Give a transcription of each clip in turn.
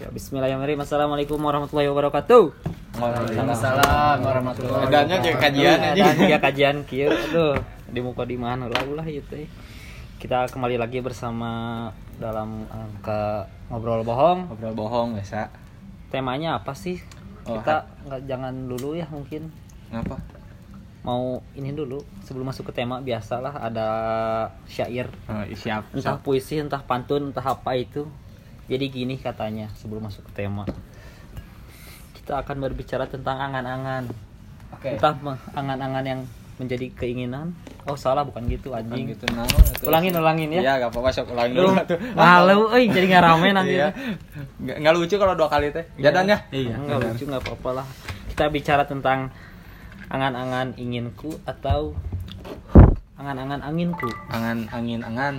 Ya, Bismillahirrahmanirrahim. Assalamualaikum warahmatullahi wabarakatuh. Waalaikumsalam warahmatullahi Edannya jeung kajian aja. dan dia kajian kieu. Aduh, di muka di mana lah ulah ieu teh. Kita kembali lagi bersama dalam ke ngobrol bohong. Ngobrol bohong biasa. Temanya apa sih? Oh, Kita nggak jangan dulu ya mungkin Ngapa? mau ini dulu sebelum masuk ke tema biasalah ada syair Oh, siap. entah siap. puisi entah pantun entah apa itu jadi gini katanya sebelum masuk ke tema kita akan berbicara tentang angan-angan Oke. entah angan-angan yang menjadi keinginan oh salah bukan gitu Bukan anjing gitu nah. itu. ulangin ulangin ya Iya, enggak apa-apa sok ulangin lu dulu tuh. malu euy jadi nggak rame nanti Iya. Nggak nggak lucu kalau dua kali teh. Jadan ya? iya nggak lucu nggak apa-apa lah kita bicara tentang angan-angan inginku atau angan-angan anginku Angan angin angan.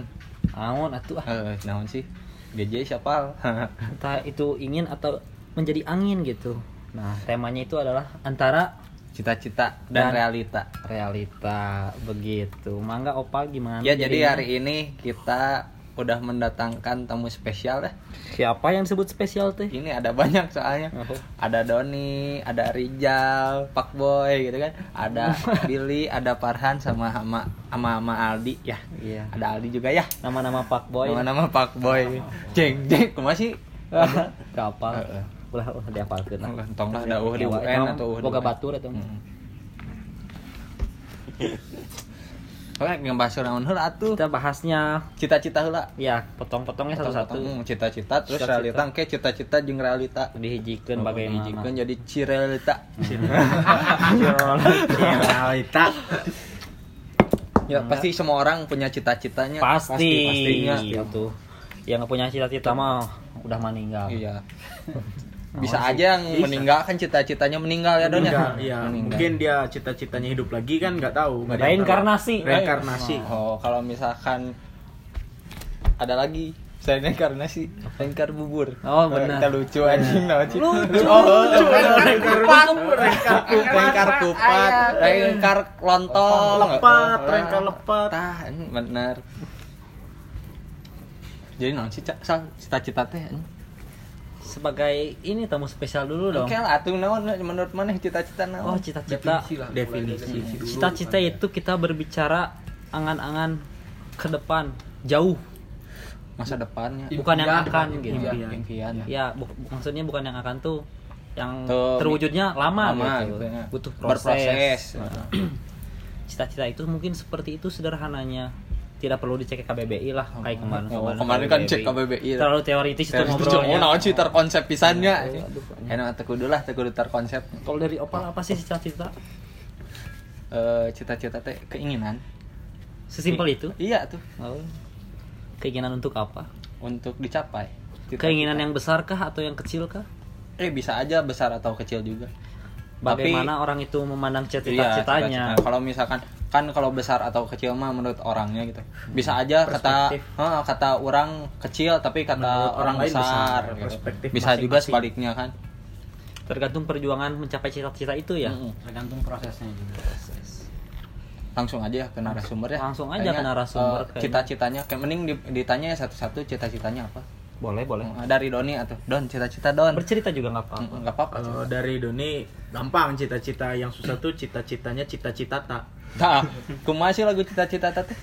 Naon atuh ah. Eh, naon sih? GJ siapa? entah itu ingin atau menjadi angin gitu. Nah, temanya itu adalah antara Cita-cita dan, Dan- realita. realita begitu. Mangga Opa gimana? Ya, jadi hari ini kita udah mendatangkan tamu spesial ya. siapa yang disebut spesial teh? Ini ada banyak soalnya. Oh. Ada Doni, ada Rijal, Pak Boy gitu kan. Ada Billy, ada Farhan sama sama sama, sama Aldi ya. Iya. Ada Aldi juga ya. Nama-nama Pak Boy. Nama-nama Pak Boy. Jeng, jeng, kumaha sih? Heeh. Ulah ulah dihafalkeun lah. Tong lah ada uh di Nyawa, UN atau uh boga batur atau Mm. Oke, ngebahas naon heula atuh. kita bahasnya Cita-cita heula. ya potong-potongnya satu-satu Cita-cita terus Cita-cita. realita ke cita-cita jeung realita. dihijikeun bagaimana. Dijikeun jadi cirelita. Realita. Ya, pasti semua orang punya cita-citanya. Pasti, pastinya. Itu. Yang nggak punya cita-cita mah udah meninggal. Iya. Bisa aja yang Bisa. meninggal kan cita-citanya meninggal ya Don ya. Meninggal, Iya, mungkin dia cita-citanya hidup lagi kan nggak tahu. nggak. Reinkarnasi. Reinkarnasi. Oh, kalau misalkan ada lagi saya reinkarnasi, rengkar bubur. Oh, benar. Kita lucu anjing naon sih? Lucu. Oh, Rengkar kupat, rengkar kupat. rengkar kupat, rengkar lontong. Lepat, Oh, rengkar lepat. Tah, ini bener. Jadi Cak? Sal, cita-cita teh? Sebagai ini tamu spesial dulu dong. Oke lah, atuh naon menurut mana cita-cita Oh, naon? cita-cita. Definisi. Cita-cita itu kita berbicara angan-angan ke depan, jauh, masa depannya. bukan yang akan gitu. Impian. Impian. Ya, bu- maksudnya bukan yang akan tuh yang Tuh, terwujudnya lama, lama gitu. gitu ya. Butuh Berproses. proses. Cita-cita itu mungkin seperti itu sederhananya. Tidak perlu dicek ke KBBI lah kayak kemarin. Oh, kemarin kan cek KBBI. Terlalu teoritis itu ngobrolnya. oh, naon sih terkonsep pisannya. Enak teu kudu lah, teu kudu terkonsep. Kalau dari Opal apa sih cita-cita? Eh, cita-cita teh keinginan. Sesimpel itu? Iya tuh, Oh. Keinginan untuk apa? untuk dicapai. Cita-cita. Keinginan yang besar kah atau yang kecil kah? eh bisa aja besar atau kecil juga. Bagaimana orang itu memandang Iya, cita-citanya? cita-cita. Kalau misalkan kan kalau besar atau kecil mah menurut orangnya gitu. Bisa aja kata. Hah, kata orang kecil tapi kata Menurut orang orang lain besar. besar. gitu. Perspektif Bisa juga masing-masing. sebaliknya kan. Tergantung perjuangan mencapai cita-cita itu ya. Mm-mm. Tergantung prosesnya juga. langsung aja ke narasumber ya Langsung aja ke narasumber, kayaknya. cita-citanya kayak mending di- ditanya ya satu-satu cita-citanya apa Boleh, boleh. Eh, dari Doni atau Don cita-cita Don Bercerita juga nggak apa-apa. Nggak apa-apa Kalau dari Doni gampang cita-cita yang susah tuh cita-citanya cita-cita tak nah kumaha sih lagu cita-cita teh.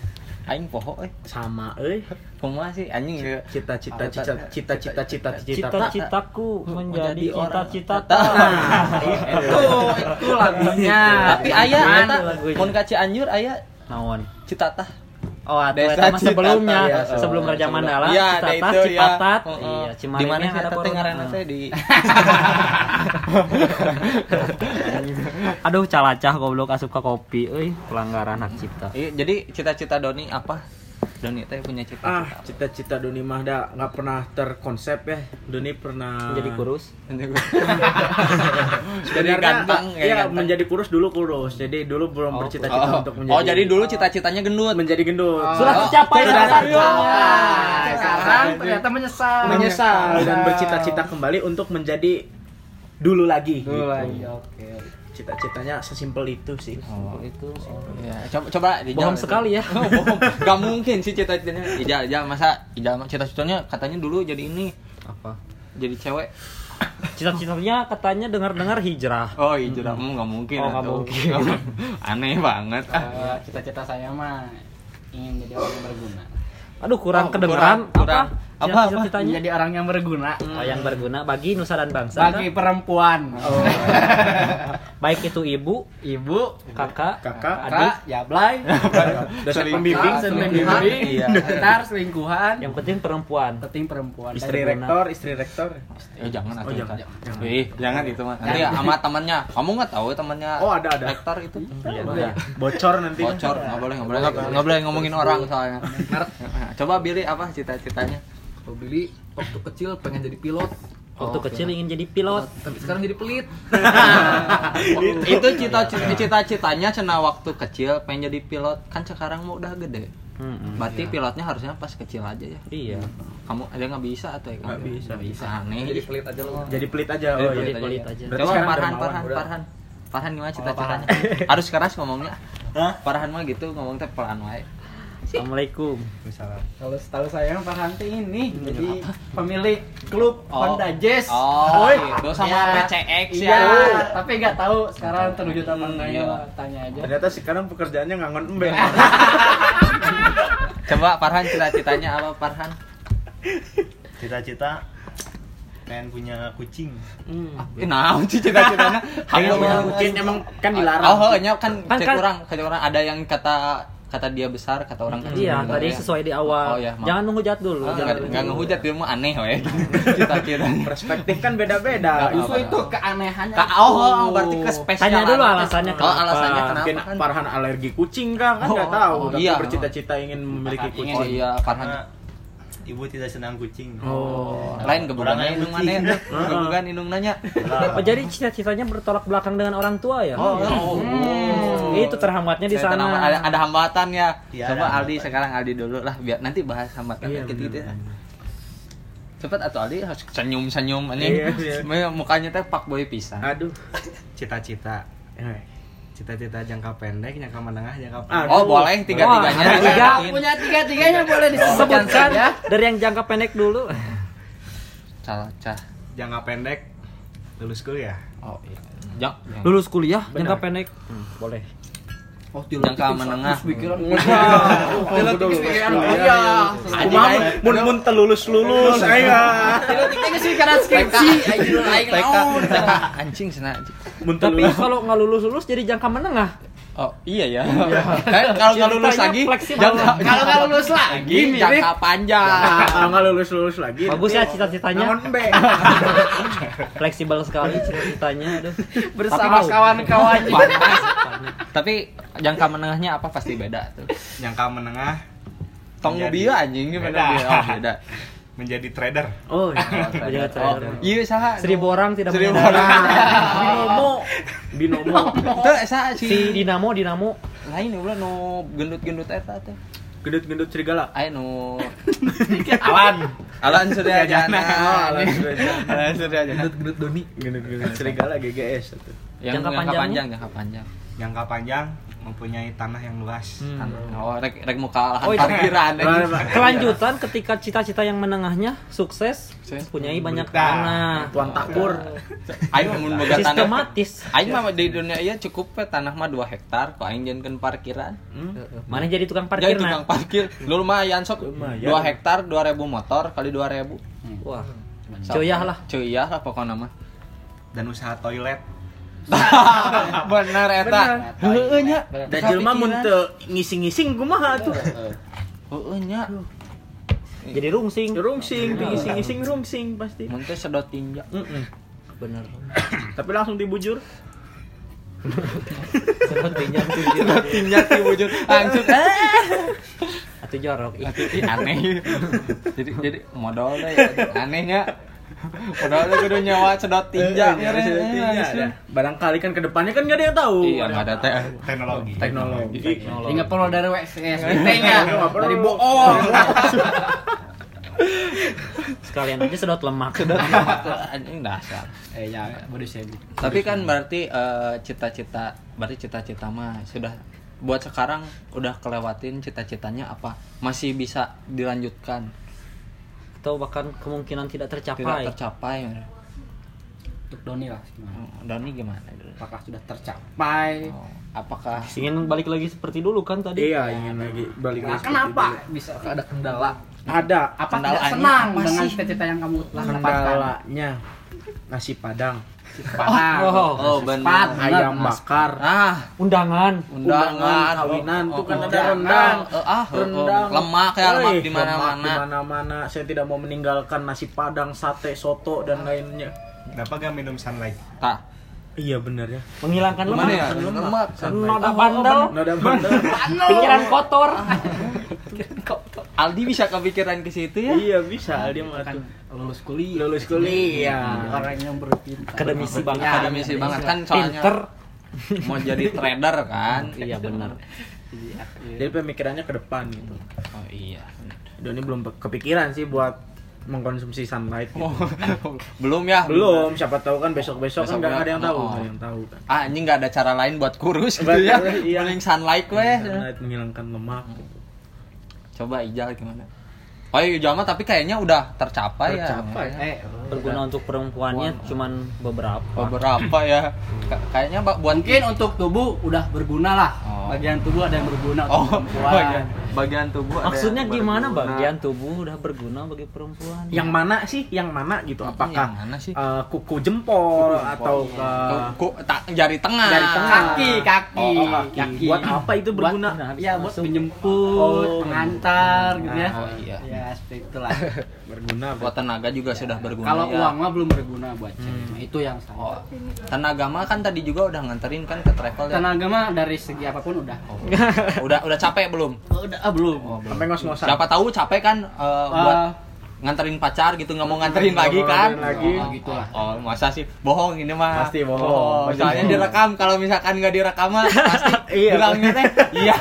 Aing poho eh. Sama eh kumaha sih anjing. Cita-cita cita-cita cita-cita. Tak. Cita-citaku menjadi cita-cita. Itu itu lagunya. Tapi aya eta mun ka Cianjur aya Naon? cita tah Oh, atau Desa Citata, sebelumnya, ya. sebelum Raja Mandala, Iya, ada Cipatat, itu, ya. Cipatat. Heeh. Iya, Cimahi di mana yang ada corona. ngaranna teh di Aduh, calacah goblok asup ka kopi euy, pelanggaran hak cipta. Iya, jadi cita-cita Doni apa? Doni teh punya cita-cita. ah apa? cita-cita Doni mah dah nggak pernah terkonsep ya Doni pernah Menjadi kurus. jadi Sebenarnya, ganteng iya ya ganteng. menjadi kurus dulu kurus jadi dulu belum Oh, bercita-cita oh, untuk menjadi oh, jadi dulu cita-citanya gendut. menjadi gendut Sudah Oh, tercapai sudah tercapai. sekarang ternyata menyesal menyesal dan bercita-cita kembali untuk menjadi dulu lagi Dulu gitu. lagi, oke cita-citanya sesimpel itu sih Oh, itu sih. ya. Coba coba dijawab Bohong sekali ya. Oh, bohong. Gak mungkin sih cita-citanya. Ijal, Ijal masa Ijal mah cita-citanya katanya dulu jadi ini Apa? jadi cewek Cita-citanya katanya dengar-dengar hijrah. oh hijrah hmm. nggak mungkin Oh, nggak atuh. mungkin. aneh banget Eh, Cita-cita saya mah ingin jadi orang yang berguna. Aduh, kurang Oh, kedengeran. kurang- kurang. Apa? Apa, apa? Cita-citanya? Menjadi orang yang berguna Oh, yang berguna bagi nusa dan bangsa. bagi perempuan. Oh. Baik itu ibu, Ibu, kakak, Kakak, adik. Kak, Yablay, dosen pembimbing, pembimbing. Iya. ntar selingkuhan, Yang penting perempuan. penting perempuan. Istri rektor, istri rektor. Eh jangan Oh, atuh, jangan, jangan. Ih, jangan itu mah. Nanti sama temannya. Kamu nggak tahu temannya Oh, ada, ada. rektor itu? Iya. Bocor nanti. Bocor, nggak boleh, nggak boleh, nggak nggak boleh ngomongin orang soalnya. Coba Billy apa cita-citanya? Kalau Billy waktu kecil pengen jadi pilot, Waktu Oke. kecil ingin jadi pilot. tapi sekarang jadi pelit. itu cita-cita cita-citanya cina waktu kecil pengen jadi pilot kan sekarang mau udah gede Mm-mm. berarti pilotnya harusnya pas kecil aja ya Iya. kamu ada nggak bisa atau ya Nggak bisa. Nggak bisa aneh Jadi pelit aja loh. Jadi pelit aja. Oh, Jadi iya. pelit aja. Berarti coba Farhan udah. Farhan Farhan gimana cita-citanya harus keras ngomongnya Hah? Farhan mah gitu ngomong teh pelan wae Assalamualaikum. Misalnya. Kalau setahu saya Farhanti ini jadi pemilik klub Oh. Honda Jazz. oh itu sama Iya. PCX Iya, ya tapi nggak tahu sekarang terwujud apa enggak iya. ya, tanya aja. Ternyata sekarang pekerjaannya ngangon embe. coba Farhan cita-citanya apa Farhan cita-cita pengen punya kucing Eh, nah, sih cita-citanya Pengen punya kucing emang kan dilarang. Oh, nya kan Kan- kan- orang, cek orang ada yang kata kata dia besar, kata orang kecil. Iya, tadi ya. sesuai di awal. Oh, iya, maaf. Jangan menghujat dulu. Oh, jangan nggak menghujat ngehujat dia mah aneh we. Cita-citanya. Perspektif kan beda-beda. Justru itu keanehannya. Ka- oh, oh, berarti ke spesial. Tanya dulu alasannya Oh, kenapa. alasannya kenapa Mungkin kan? Farhan alergi kucing kah? Kan nggak Oh, tahu. oh, Tapi iya. bercita-cita ingin memiliki. Oh kucing. iya, Farhan. Ibu tidak senang kucing Oh, lain gebugan Orangnya indung mana Gebugan indung nanya. Oh, jadi cita-citanya bertolak belakang dengan orang tua ya? Oh, oh, Hmm, Itu terhambatnya di Saya sana. ada, ada hambatan ya. Iya, Coba ada Aldi sekarang Aldi dulu lah biar nanti bahas hambatan Iya, gitu gitu. bener. Cepet atau Aldi harus senyum-senyum Iya, anjing. iya. Mukanya teh pak boy pisan. Aduh. cita-cita Eh, cita-cita jangka pendek jangka menengah jangka Aduh. panjang Oh, boleh tiga-tiganya. Wah, tiga. Punya tiga-tiganya boleh disebutkan Sebutkan saja. dari yang jangka pendek dulu. Salah cah. jangka pendek lulus kuliah Oh iya. Jang, Lulus kuliah Benar. jangka pendek. Hmm, boleh. Oh, Jangka menengah. pikiran. Pikiran. Iya. Mun mun telulus lulus pikiran skripsi. TK anjing sana. anjing. Mun Tapi kalau nggak lulus lulus jadi jangka menengah. Oh iya ya. Kan kalau nggak lulus lagi, Kalau nggak lulus lagi jangka panjang. Nah, Kalau nggak lulus lulus lagi. Bagus ya cita-citanya. Fleksibel sekali cita-citanya. Aduh. bersama. Panas. Tapi jangka menengahnya apa pasti beda tuh. jangka menengah Tong dia anjing gimana? Oh, beda. menjadi trader Oh, iya. Jadi Oh, trader. iya saha. Seribu orang tidak Seribu orang. Binomo. Binomo. Itu saha si Si Dinamo, Dinamo. lain ulah nu gendut-gendut eta teh. Gendut-gendut serigala. Aya nu alan Alan Surya Jana. Oh, Alan Suryajana. Alan Surya Jana. Gendut Doni. Gendut-gendut serigala GGS itu. Yang Jangka panjang, jangka panjang. jangka panjang mempunyai tanah yang luas Oh, rek rek muka lahan Oh, itu- parkiran. Kelanjutan ketika cita-cita yang menengahnya sukses, Sukses. punyai banyak Berkah. tanah. Tuan Takur. Aing mah mun boga tanah. Sistematis. Aing mah di dunia ieu cukup we tanah mah 2 hektar, kok aing jangan parkiran. Mana jadi tukang Jadi parkir tukang nah? parkir. Lu lumayan sok. Lumayan. 2 hektar 2000 motor kali 2000. Wah. Cuyah lah. Cuyah lah pokoknya mah. dan usaha toilet Bener eta. Heeh nya. Da jelema mun teu ngising-ngising kumaha tuh? Heeh nya. Jadi rungsing. Rungsing, ngising-ngising rungsing pasti. Mun teh sedot tinja. Mm-mm. Bener. Tapi langsung dibujur. Sepertinya Tinja ti wujud langsung. Atau jorok. Atuh ih, aneh. jadi jadi modal deh anehnya. Deh kudu nyawa sedot tinja. Eh, sedot. Barangkali kan ke depannya kan nggak ada yang tahu. Iya, enggak ada teh. teknologi teknologi. Ingat perlu dari WSBT-nya. Nggak perlu. Dari bohong. sekalian aja sedot lemak. Anjing dasar. Eh ya, bodoh sih. Tapi kan berarti eh, cita-cita, berarti cita-cita mah sudah buat sekarang udah kelewatin cita-citanya apa? Masih bisa dilanjutkan? Atau bahkan kemungkinan tidak tidak tercapai tercapai Untuk Doni lah gimana? Oh, Doni gimana dulu Apakah sudah tercapai? Oh, apakah ingin balik lagi seperti dulu kan tadi Iya, ingin lagi balik Nah, lagi kenapa seperti bisa ada kendala? dulu. Ada apa Kendalanya tidak senang apa dengan cita-cita yang kamu telah dapatkan? Nasi padang, Padang. Oh, oh, Nasi benar. ayam bakar, ah. Undangan. Undangan. Kawinan oh, tuh kan oh, ada oh, rendang. oh, ah oh, rendang. oh, lemak ya lemak di lemak mana-mana di mana-mana. Saya tidak mau meninggalkan nasi padang sate soto dan lainnya. Kenapa gak minum sunlight? tak. Iya benar ya. Menghilangkan lemak. ya? Lemak. lemak noda bandel. Nada bandel. Pikiran kotor. Aldi bisa kepikiran ke situ ya? Iya bisa dia mah tuh lulus kuliah. Lulus kuliah. orang yang berpintar akademisi banget. Akademisi banget. Kan soalnya pinter. mau jadi trader kan. Iya benar. Jadi pemikirannya ke depan gitu. Oh iya Doni belum kepikiran sih buat mengkonsumsi sunlight gitu. Oh, belum ya? Belum. Siapa tahu kan besok besok kan nggak ada yang tahu oh. nggak ada yang tahu kan. Ah ini nggak ada cara lain buat kurus gitu Betul, ya? iya. mending sunlight weh. Sunlight menghilangkan lemak. Gitu. coba Ijal gimana oh iya Ijal mah tapi kayaknya udah tercapai, Tercapai. ya eh berguna untuk perempuannya cuman beberapa. Beberapa ya. Ka- kayaknya Mbak buat mungkin untuk tubuh udah berguna lah. Oh. bagian tubuh ada yang berguna oh untuk perempuan. bagian bagian tubuh ada maksudnya yang gimana berguna. bagian tubuh udah berguna bagi perempuan. Yang mana sih? Yang mana gitu? Yang apakah mana sih? eh, kuku jempol atau ke Ku- tak jari tengah. Jari tengah. kaki kaki. Oh, kaki. Buat apa itu berguna? buat, ya buat Masuk. menjemput Oh, mengantar gitu ya. Oh iya. Ya seperti itulah. Berguna buat tenaga juga sudah berguna kalau ya. uang mah belum berguna buat cewek Nah, itu yang salah. Tenaga mah kan tadi juga udah nganterin kan ke travel ya? Tenaga mah dari segi apa pun udah. Udah. Udah capek belum? Oh, udah. Ah, belum. Sampai ngos-ngosan. Siapa tahu capek kan eh, buat Ah. nganterin pacar gitu nggak mau nganterin lagi mau kan? lagi. Oh, gitu lah. oh masa sih? Bohong ini mah. Pasti bohong. Pasti soalnya bohong. direkam kalau misalkan nggak direkam mah pasti Iya. bilangnya teh iya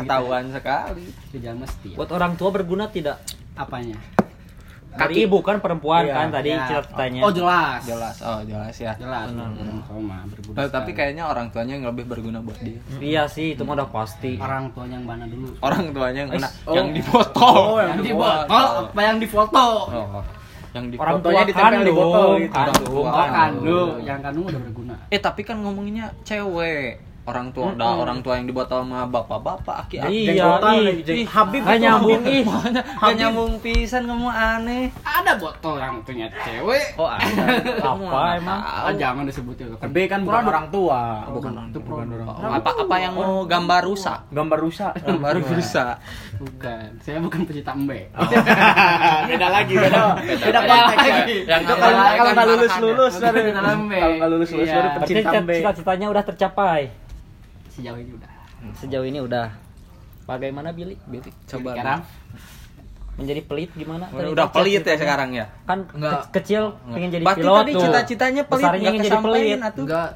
Gitu. ketahuan sekali. Jangan mesti ya. buat orang tua berguna tidak? Apanya? Dari ibu kan perempuan Iya, kan tadi Ya. ceritanya. Oh jelas. Jelas. Oh jelas ya. Jelas. Mah berguna Eh, tapi kayaknya orang tuanya yang lebih berguna buat dia. Iya sih itu mah udah pasti. Orang tuanya yang mana dulu? Orang tuanya yang kena Oh. yang dipoto Oh, yang di botol apa yang di foto Oh, yang di orang Fotonya tua ditempel di botol kandung. gitu. kandung Orang oh tua. kandung. Yang kandung udah berguna. Eh tapi kan ngomonginnya cewek orang tua udah orang tua yang di botol sama bapak-bapak aki aki Iya, lagi, ih, Habib itu nyambung ih. Gak nyambung pisan kamu aneh. Ada botol yang punya cewek. Oh ada. Apa emang? ah, jangan disebutin tapi kan bukan orang tua bukan orang tua. bukan orang tua. Oh, apa apa yang mau gambar rusak? Gambar rusak? Gambar rusak. bukan. Saya bukan pecinta embe beda lagi beda. Beda konteks Yang Itu awalnya kalau kan kalau nggak lulus lulus baru pecinta lambe. kalau nggak lulus lulus Iya. baru pecinta B. cita-citanya udah tercapai sejauh ini udah. Sejauh ini udah. Bagaimana Billy? Billy coba sekarang? Menjadi pelit gimana? Udah, Tadi udah pelit ya cita-citanya. sekarang ya? Kan Enggak. ke- kecil pengen jadi Berarti pilot tadi tuh. cita-citanya pelit Besarnya nggak ingin jadi pelit. atuh Enggak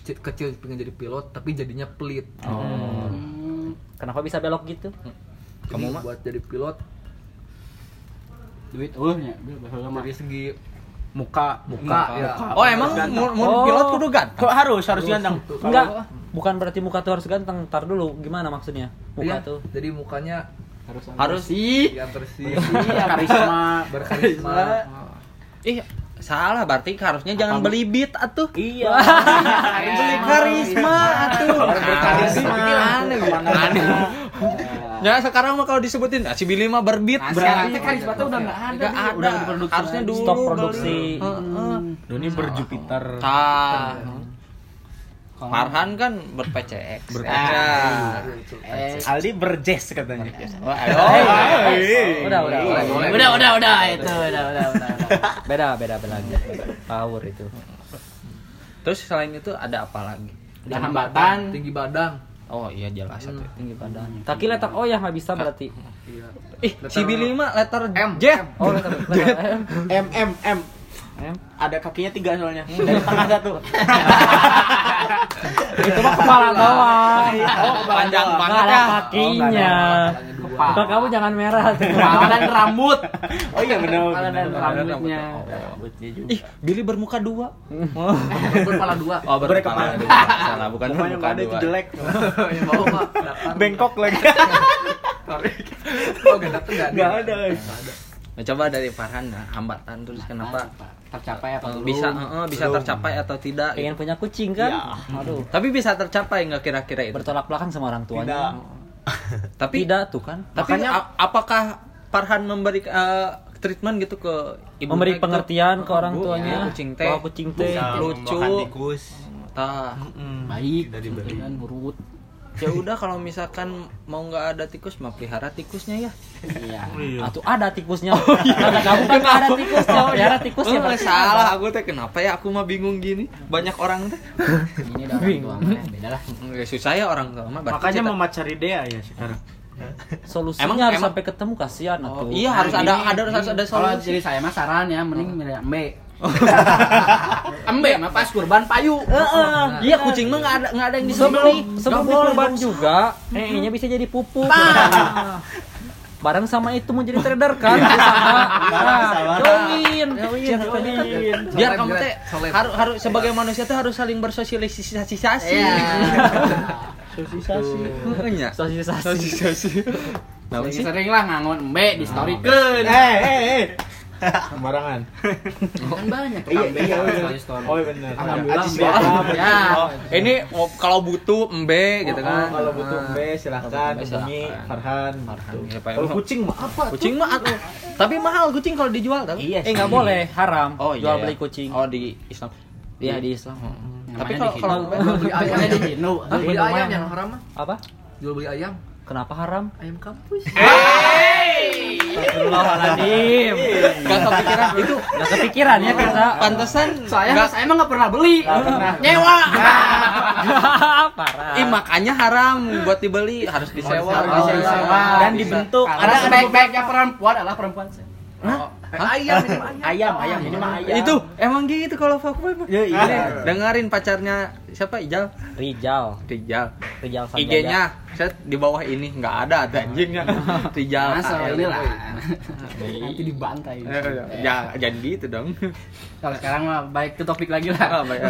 ci- kecil pengen jadi pilot tapi jadinya pelit. hmm, kenapa bisa belok gitu? Kamu mah? buat jadi pilot. Duit ulahnya lama dari segi muka. muka. Ya. oh emang mau, Oh. pilot kudu ganteng? Kok harus harus. ganteng. Enggak bukan berarti muka tuh harus ganteng ntar dulu gimana maksudnya? Muka Iya, tuh. jadi mukanya harus harus. Sih yang bersih, karisma. Berkarisma. ih salah berarti harusnya jangan beli beat atuh. Iya. Beli karisma atuh. Berkarisma aneh aneh. Ya sekarang mah kalau disebutin ah, si Billy mah berbit Nah, teh karisma tuh udah nggak ada Nggak nih, ada. udah Harusnya dulu. Stop produksi. Heeh. Doni berjupiter. Tah. Kalau- Farhan kan ber-PCX. Ber- Ya. eh Aldi berjazz katanya Wah, ayo. udah udah udah udah udah udah itu udah udah udah udah. beda beda beda lagi power itu Terus selain itu ada apa lagi? ada hambatan tinggi badan. Oh iya jelas satu. tinggi badan kaki letak oh ya nggak bisa berarti Iya. Ih, Billy mah letter M. J. oh letak letak M M M M M ada kakinya tiga soalnya dari tengah satu. Itu mah kepala doang Oh, panjang banget ada ya. kakinya. Muka kamu jangan merah. Kepala dan rambut. Oh iya benar kepala dan rambutnya. Rambutnya. Juga. Ih, Billy bermuka dua. Berkepala dua. Oh, Berkepala berkepala dua. dua. Salah, bukan bermuka ada itu dua. jelek. Yang bawah mah datar. bengkok lagi. Oh, gak dateng gak nggak ada. Nggak ada. Coba dari Farhan nah, hambatan terus kenapa tercapai apa eh, belum? bisa eh, eh, bisa tercapai atau tidak? Pengen gitu. punya kucing kan? Aduh. Tapi bisa tercapai nggak kira-kira itu? Bertolak belakang sama orang tuanya. Tapi tidak tuh kan. tapi makanya apakah Farhan memberi eh, treatment gitu ke ibu memberi pengertian ke orang tuanya. kucing teh. Kucing teh. Lucu. tikus. Tah baik. Tidak diberi. Ya udah kalau misalkan mau nggak ada tikus mah pelihara tikusnya ya. Iya. Atuh ada tikusnya. Kata kamu kan nggak ada tikusnya. Pelihara tikusnya Oh, salah. Aku teh kenapa ya aku mah bingung gini? Banyak orang teh. Ini dah orang tua mah beda lah. Ya, susah ya orang tua mah. Berarti Makanya Mama cari Dea ya sekarang. Solusinya Emang- harus emang- sampai ketemu kasihan Oh, atuh. iya harus ada ini- ada harus ada kalau solusi. jadi saya mah saran ya mending milih embe embe mah pas kurban payu iya kucing mah nggak ada nggak ada yang Sebelum disembelih sebelum Bang. juga, eh bisa jadi pupuk. Nah. Barang sama itu mau jadi trader kan bersama. Nah, join. Biar kamu teh harus harus sebagai manusia tuh harus saling bersosialisasi Iya. Iya. Sosialisasi. Nah, sih? sering lah ngangon embe di story Eh, eh, eh. Sembarangan. kan banyak embe ya story story Oh, benar. Alhamdulillah. Vietnam. Ya. Oh, ini oh, kalau butuh embe gitu kan. Oh, kalau butuh. B silahkan embe, hubungi silakan. Farhan. Farhan, ya, Pak. Kalau kucing mah apa? Kucing mah atuh. Tapi mahal kucing kalau dijual tau. Iya Eh nggak boleh, haram. Oh iya. Jual ya. beli kucing. Oh di Islam. Iya di Islam. Tapi kalau kalau Hinu. Jual beli ayam yang haram mah. Apa? Jual beli ayam. Kenapa haram? Ayam kampus. Astagfirullahaladzim. Gak kepikiran itu Gak kepikiran ya kita. pantesan Saya nggak- saya mah nggak pernah beli. Nyewa. Parah. Ih makanya haram buat dibeli harus disewa. Harus Oh, disewa. Dan dibentuk. Karena sebaik-baiknya perempuan adalah perempuan. Hah? Ayam ini mah ayam. Ayam, ayam ini mah ayam. Itu emang gitu kalau fuckboy mah. Ya, iya. Dengerin pacarnya siapa Ijal? Rijal. Rijal. Rijal. IG-nya set di bawah ini nggak ada ada anjingnya. Rijal. Masa KL. ini lah. Nanti dibantai. Ya, jadi gitu dong. Kalau sekarang mah baik ke topik lagi Ah, lah. baik.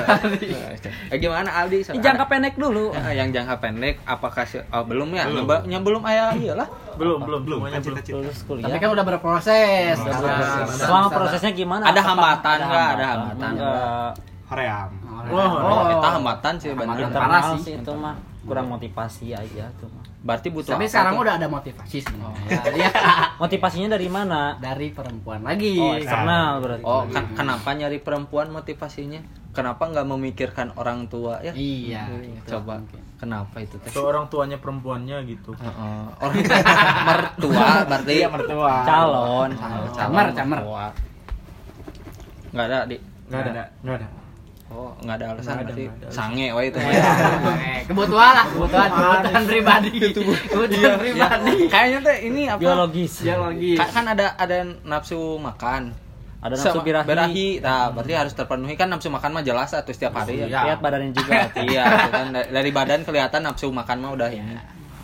Eh, gimana Aldi? Ini jangka pendek dulu. Eh, yang jangka pendek apakah si- oh, belum ya? Belum. Yang belum ayah iyalah. Belum, belum, belum semuanya kan belum. cita-cita Lulus kuliah. Tapi kan udah berproses. Nah. Selama prosesnya gimana? Ada hambatan nggak? Ada hambatan. Enggak. Hoream Oh, Oh, kita hambatan sih benar. Parah sih sih. itu mah kurang motivasi aja tuh mah. Berarti butuh Tapi sekarang tuh? udah ada motivasi sebenarnya. Iya. Motivasinya dari mana? Dari perempuan lagi. Oh, eksternal berarti. Oh, kan, kenapa nyari perempuan motivasinya? Kenapa nggak memikirkan orang tua ya? Iya. Coba. Kenapa itu teh? Orang tuanya perempuannya gitu. Heeh. orang mertua berarti Iya, mertua. calon. Oh, Camer, calon camer. mertua. Nggak ada di. Enggak ada. Enggak ada. Oh, nggak ada alasan Nggak ada, ada. Sange wae itu. Eh, kebutuhan lah, kebutuhan, kebutuhan pribadi. Kebutuhan pribadi. Kayaknya teh ini apa? Biologis. Biologi. Ka- kan ada ada nafsu makan. Ada nafsu birahi. birahi. Nah, berarti harus terpenuhi kan nafsu makan mah jelas atau setiap hari ya. Iya. Lihat badannya juga. iya, kan dari, badan kelihatan nafsu makan mah udah ini.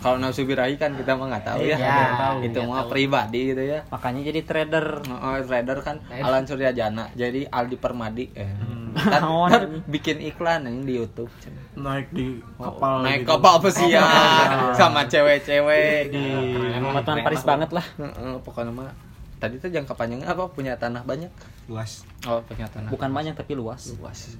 Kalau nafsu birahi kan kita mah nggak tahu ya. Iya, tahu, itu mah pribadi gitu ya. Makanya jadi trader. Oh, trader kan. Alan Suryajana jadi Aldi Permadi eh. Hmm. Ntar- Oh, ntar bikin iklan ini di YouTube. Naik di Oh, kapal. naik gitu. kapal pesiar sama cewek-cewek. Di Teman Paris banget lah. Heeh, pokoknya mah tadi tuh jangka panjangnya apa punya tanah banyak? luas Oh, punya tanah. Bukan banyak tapi luas. luas.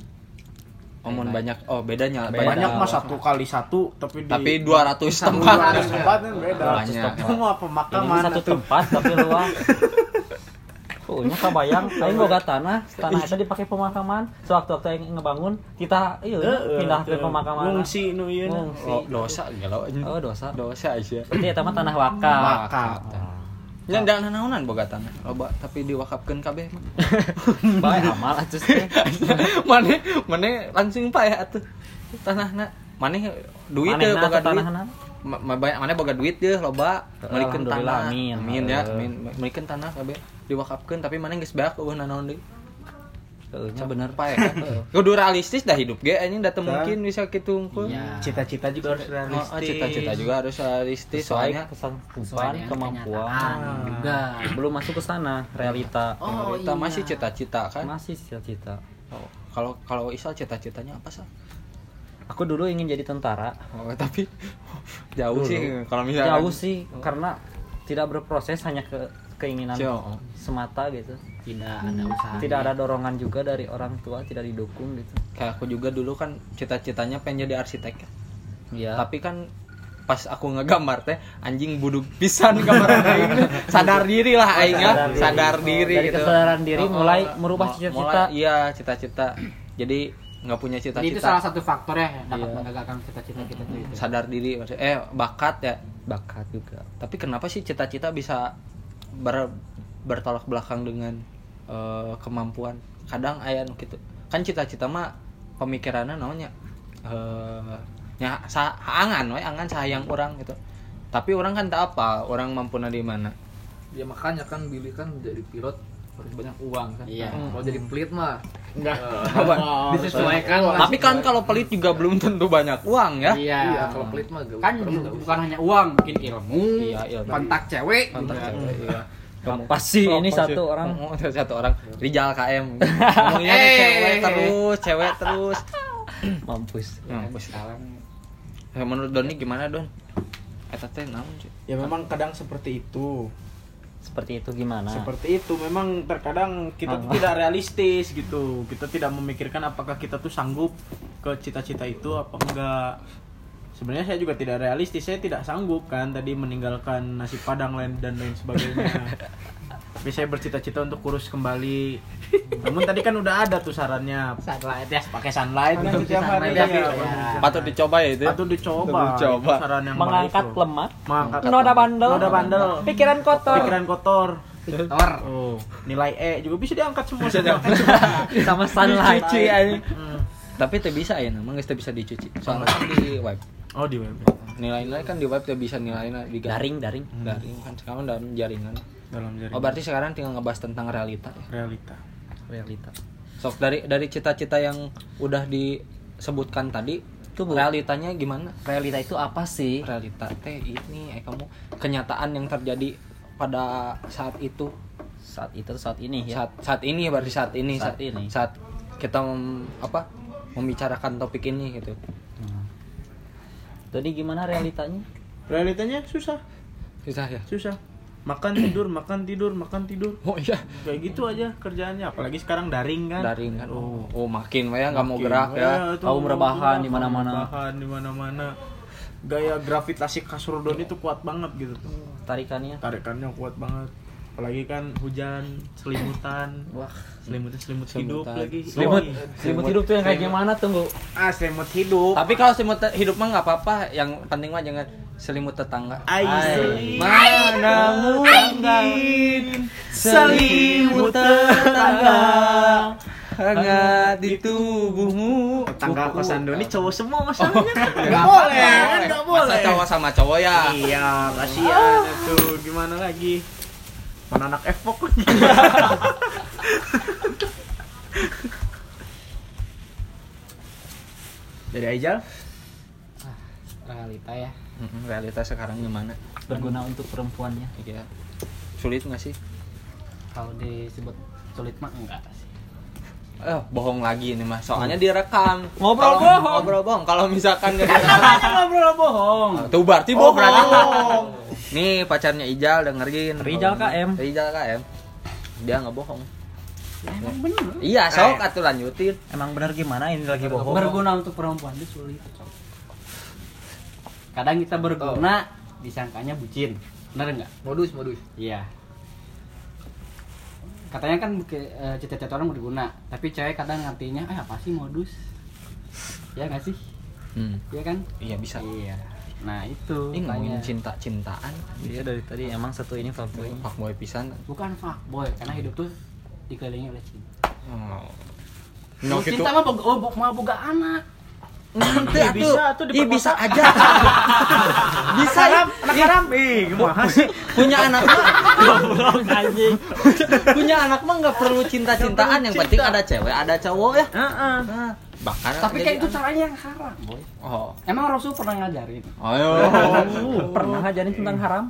Omon banyak. Oh, bedanya Beda. banyak mah satu kali satu tapi di Tapi 200 tempat. 200 tempat kan beda. Banyak. Itu mah pemakaman satu tempat tapi luas. Oh, nya kabayang, aing boga tanah, tanah itu dipakai pemakaman. Sewaktu-waktu aing ngebangun, kita iya pindah ke pemakaman. Ngungsi nu ieu. na. Ngungsi. Oh, dosa galau. Oh, dosa. Dosa aja. Berarti eta mah tanah wakaf. Wakaf. Ya dan naonan boga tanah. Loba tapi diwakafkeun kabeh mah. Bae amal atuh teh. Mane mane langsung pae atuh. Tanahna Mane duit teh boga duit. Banyak mana boga duit deh loba Alhamdulillah, tanah. amin. Amin ya, amin. Tanah kabeh diwakafkeun tapi mana geus beak eueuh nanaon deui. Heeh, nya bener. Pae kan. Kudu realistis dah hidup ge anjing da teu mungkin bisa kitu unggul. Iya. Cita-cita juga harus Oh, realistis. oh, cita-cita juga harus realistis soalnya dengan kemampuan. kenyataan juga. Belum masuk ke sana, realita. Oh, kita iya. masih cita-cita kan. Masih cita-cita. Oh, Kalau kalau Isal cita-citanya apa sih? Aku dulu ingin jadi tentara. Oh, tapi jauh Dulu. sih kalau misalnya Jauh sih karena tidak berproses hanya ke ke keinginan Cio. semata gitu Tidak ada usaha. tidak ada dorongan juga dari orang tua tidak didukung gitu kayak aku juga dulu kan cita-citanya pengen jadi arsitek ya. ya tapi kan pas aku ngegambar teh anjing buduk pisan gambar aing sadar diri lah aing ya Sadar diri. sadar diri Dari gitu. kesadaran diri Oh, oh. mulai merubah cita-cita. mulai- iya cita-cita jadi nggak punya Jadi itu cita-cita salah satu faktor ya yang dapat Iya. menggagalkan cita-cita kita tuh itu. sadar diri maksudnya eh bakat ya. Bakat juga. Tapi kenapa sih cita-cita bisa ber- bertolak belakang dengan eh, kemampuan? Kadang aya nu gitu. Kan cita-cita mah pemikirannya namanya eh nya sa angan we angan sayang orang gitu. Tapi orang kan tak apa orang mampu di mana. Ya makanya kan Billy kan jadi pilot harus banyak uang kan. Iya. Kalau jadi pelit mah Enggak. Oh, disesuaikan lah. tapi kan kalau pelit juga belum tentu banyak uang ya Iya. iya kalau pelit mah gak Kan gak bukan hanya uang, mungkin ilmu, Iya, ilmu. kontak cewek, Kontak juga. cewek, iya. Apa sih ini apa satu orang? Oh, satu orang Rijal KM ngomongnya Eh. cewek terus cewek terus mampus Mampus. Ya, menurut Doni gimana Don? Eta teh naon sih? Ya memang kadang seperti itu. Seperti itu gimana Seperti itu memang terkadang kita tuh tidak realistis gitu. Kita tidak memikirkan apakah kita tuh sanggup ke cita-cita itu apa enggak. Sebenarnya saya juga tidak realistis. Saya tidak sanggup kan tadi meninggalkan nasi padang lain dan lain sebagainya. Tapi saya bercita-cita untuk kurus kembali. Namun tadi kan udah ada tuh sarannya Sunlight ya. pakai sunlight kan hari. sunlight ya. Iya. Patut dicoba ya itu. ya? Patut dicoba. Patut dicoba. Itu saran yang mengangkat lemak Mengangkat noda bandel Noda bandel. pikiran kotor Pikiran kotor. Victor. Oh, nilai E juga bisa diangkat semua. sama sunlight Dicuci aja. Hmm. Tapi teh bisa ya, namanya teh bisa dicuci. Soalnya kan di web. Oh di web. Nilai-nilai kan di web teh bisa nilainya di daring daring Daring kan sekarang dalam jaringan. Dalam jaringan. Oh berarti sekarang tinggal ngebahas tentang realita ya. realita. realita Sok dari dari cita-cita yang udah disebutkan tadi Tuh, Bu. realitanya gimana? realita itu apa sih Realita teh ini eh kamu kenyataan yang terjadi pada saat itu saat itu saat ini ya saat saat ini berarti saat ini Saat ini. saat kita mem- apa membicarakan topik ini gitu jadi gimana realitanya Realitanya susah, susah ya susah. Makan tidur, makan tidur, makan tidur. oh iya Kayak gitu aja kerjaannya. Apalagi sekarang daring kan. daring kan oh, oh makin ya nggak mau gerak ya tuh, Kaum rebahan di kaum mana-mana. rebahan di mana-mana. Gaya gravitasi kasur Don itu kuat banget gitu tuh. tarikannya Tarikannya kuat banget. Apalagi kan hujan, selimutan. wah Selimut selimut hidup Selimutan. lagi. selimut selimut hidup tuh yang kayak gimana tunggu Ah, selimut hidup. tapi kalau selimut hidup mah nggak apa-apa yang penting mah jangan selimut tetangga Ai, Ai. mana mungkin selimut tetangga hangat di tubuhmu Tetangga kosan Doni cowok semua masalahnya. Enggak boleh, kan enggak masa boleh. cowok sama cowok ya Iya, kasihan itu. Gimana lagi? Mana anak Evok lagi. Dari Aijal? Realita ya. Mm-mm, realitas sekarang gimana berguna untuk perempuannya Iya. sulit nggak sih Kalau disebut sulit mah enggak sih. Eh, bohong lagi ini mah. Soalnya direkam. Ngobrol Kalau- bohong. Ngobrol bohong. Kalau misalkan nggak direkam, ngobrol bohong tuh berarti Oh, bohong. berarti bohong. Nih pacarnya Ijal dengerin. Rijal KM. Rijal KM. Dia nggak bohong. Emang bener. Iya, sok atuh lanjutin. emang bener gimana ini lagi bohong Berguna untuk perempuan itu sulit. Kadang kita berguna disangkanya bucin. Bener enggak? modus modus Iya. Katanya kan eh, cita-cita orang berguna, tapi cewek kadang ngertinya, eh apa sih modus? Ya nggak sih? Hmm. Iya kan? Iya bisa. Iya. Nah itu. Ini ngomongin makanya. cinta-cintaan. dia dari tadi emang satu ini fuckboy Fuckboy pisan. Bukan fuckboy, karena hidup tuh dikelilingi oleh cinta. Oh. Kalau cinta mah boga, oh, mau boga anak. Nanti Ih, bisa tuh Ih, bisa aja. bisa ya. anak haram. Ih, gimana sih? Punya anak mah goblok anjing punya anak mah nggak perlu cinta-cintaan yang penting ada cewek ada cowok ya Heeh. Bahkan Tapi kayak itu caranya yang haram, boy. oh Emang Rasul pernah ngajarin? ayo pernah ngajarin tentang haram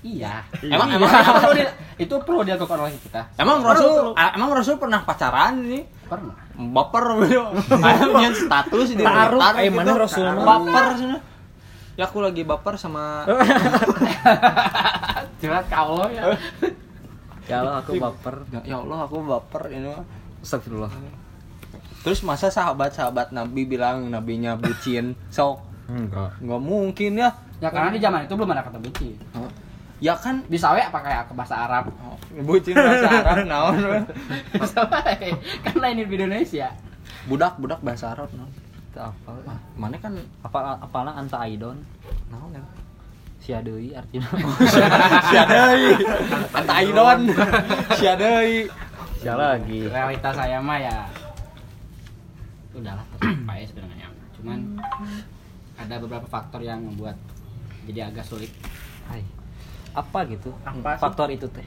Iya. emang Iya. emang itu perlu di- itu perlu dilakukan oleh kita. emang rasul emang rasul pernah pacaran nih Pernah. baper gitu ayamnya status di Taruh, Twitter eh, gitu. mana Rasul baper sini ya aku lagi baper sama Curhat kalau ya. Ya Allah aku baper. Ya, ya Allah aku baper ini. Astagfirullah. Terus masa sahabat-sahabat Nabi bilang nabinya bucin? Sok Enggak. nggak mungkin ya. Ya karena di zaman itu belum ada kata benci. Ya kan Bisa we apa kayak ke bahasa Arab. bucin bahasa Arab naon. Bisa we. Kan lain di Indonesia. budak budak bahasa Arab naon. Itu apa? Ah, Mana kan Apa apalah anta aidon? naon ya? Sia deui artinya. Sia deui. Anta Aidon. Sia deui. Sia lagi. Realitas saya mah ya udahlah tercapai sebenarnya. Cuman ada beberapa faktor yang membuat jadi agak sulit. Hai. Apa gitu? Apa sih? Faktor itu teh.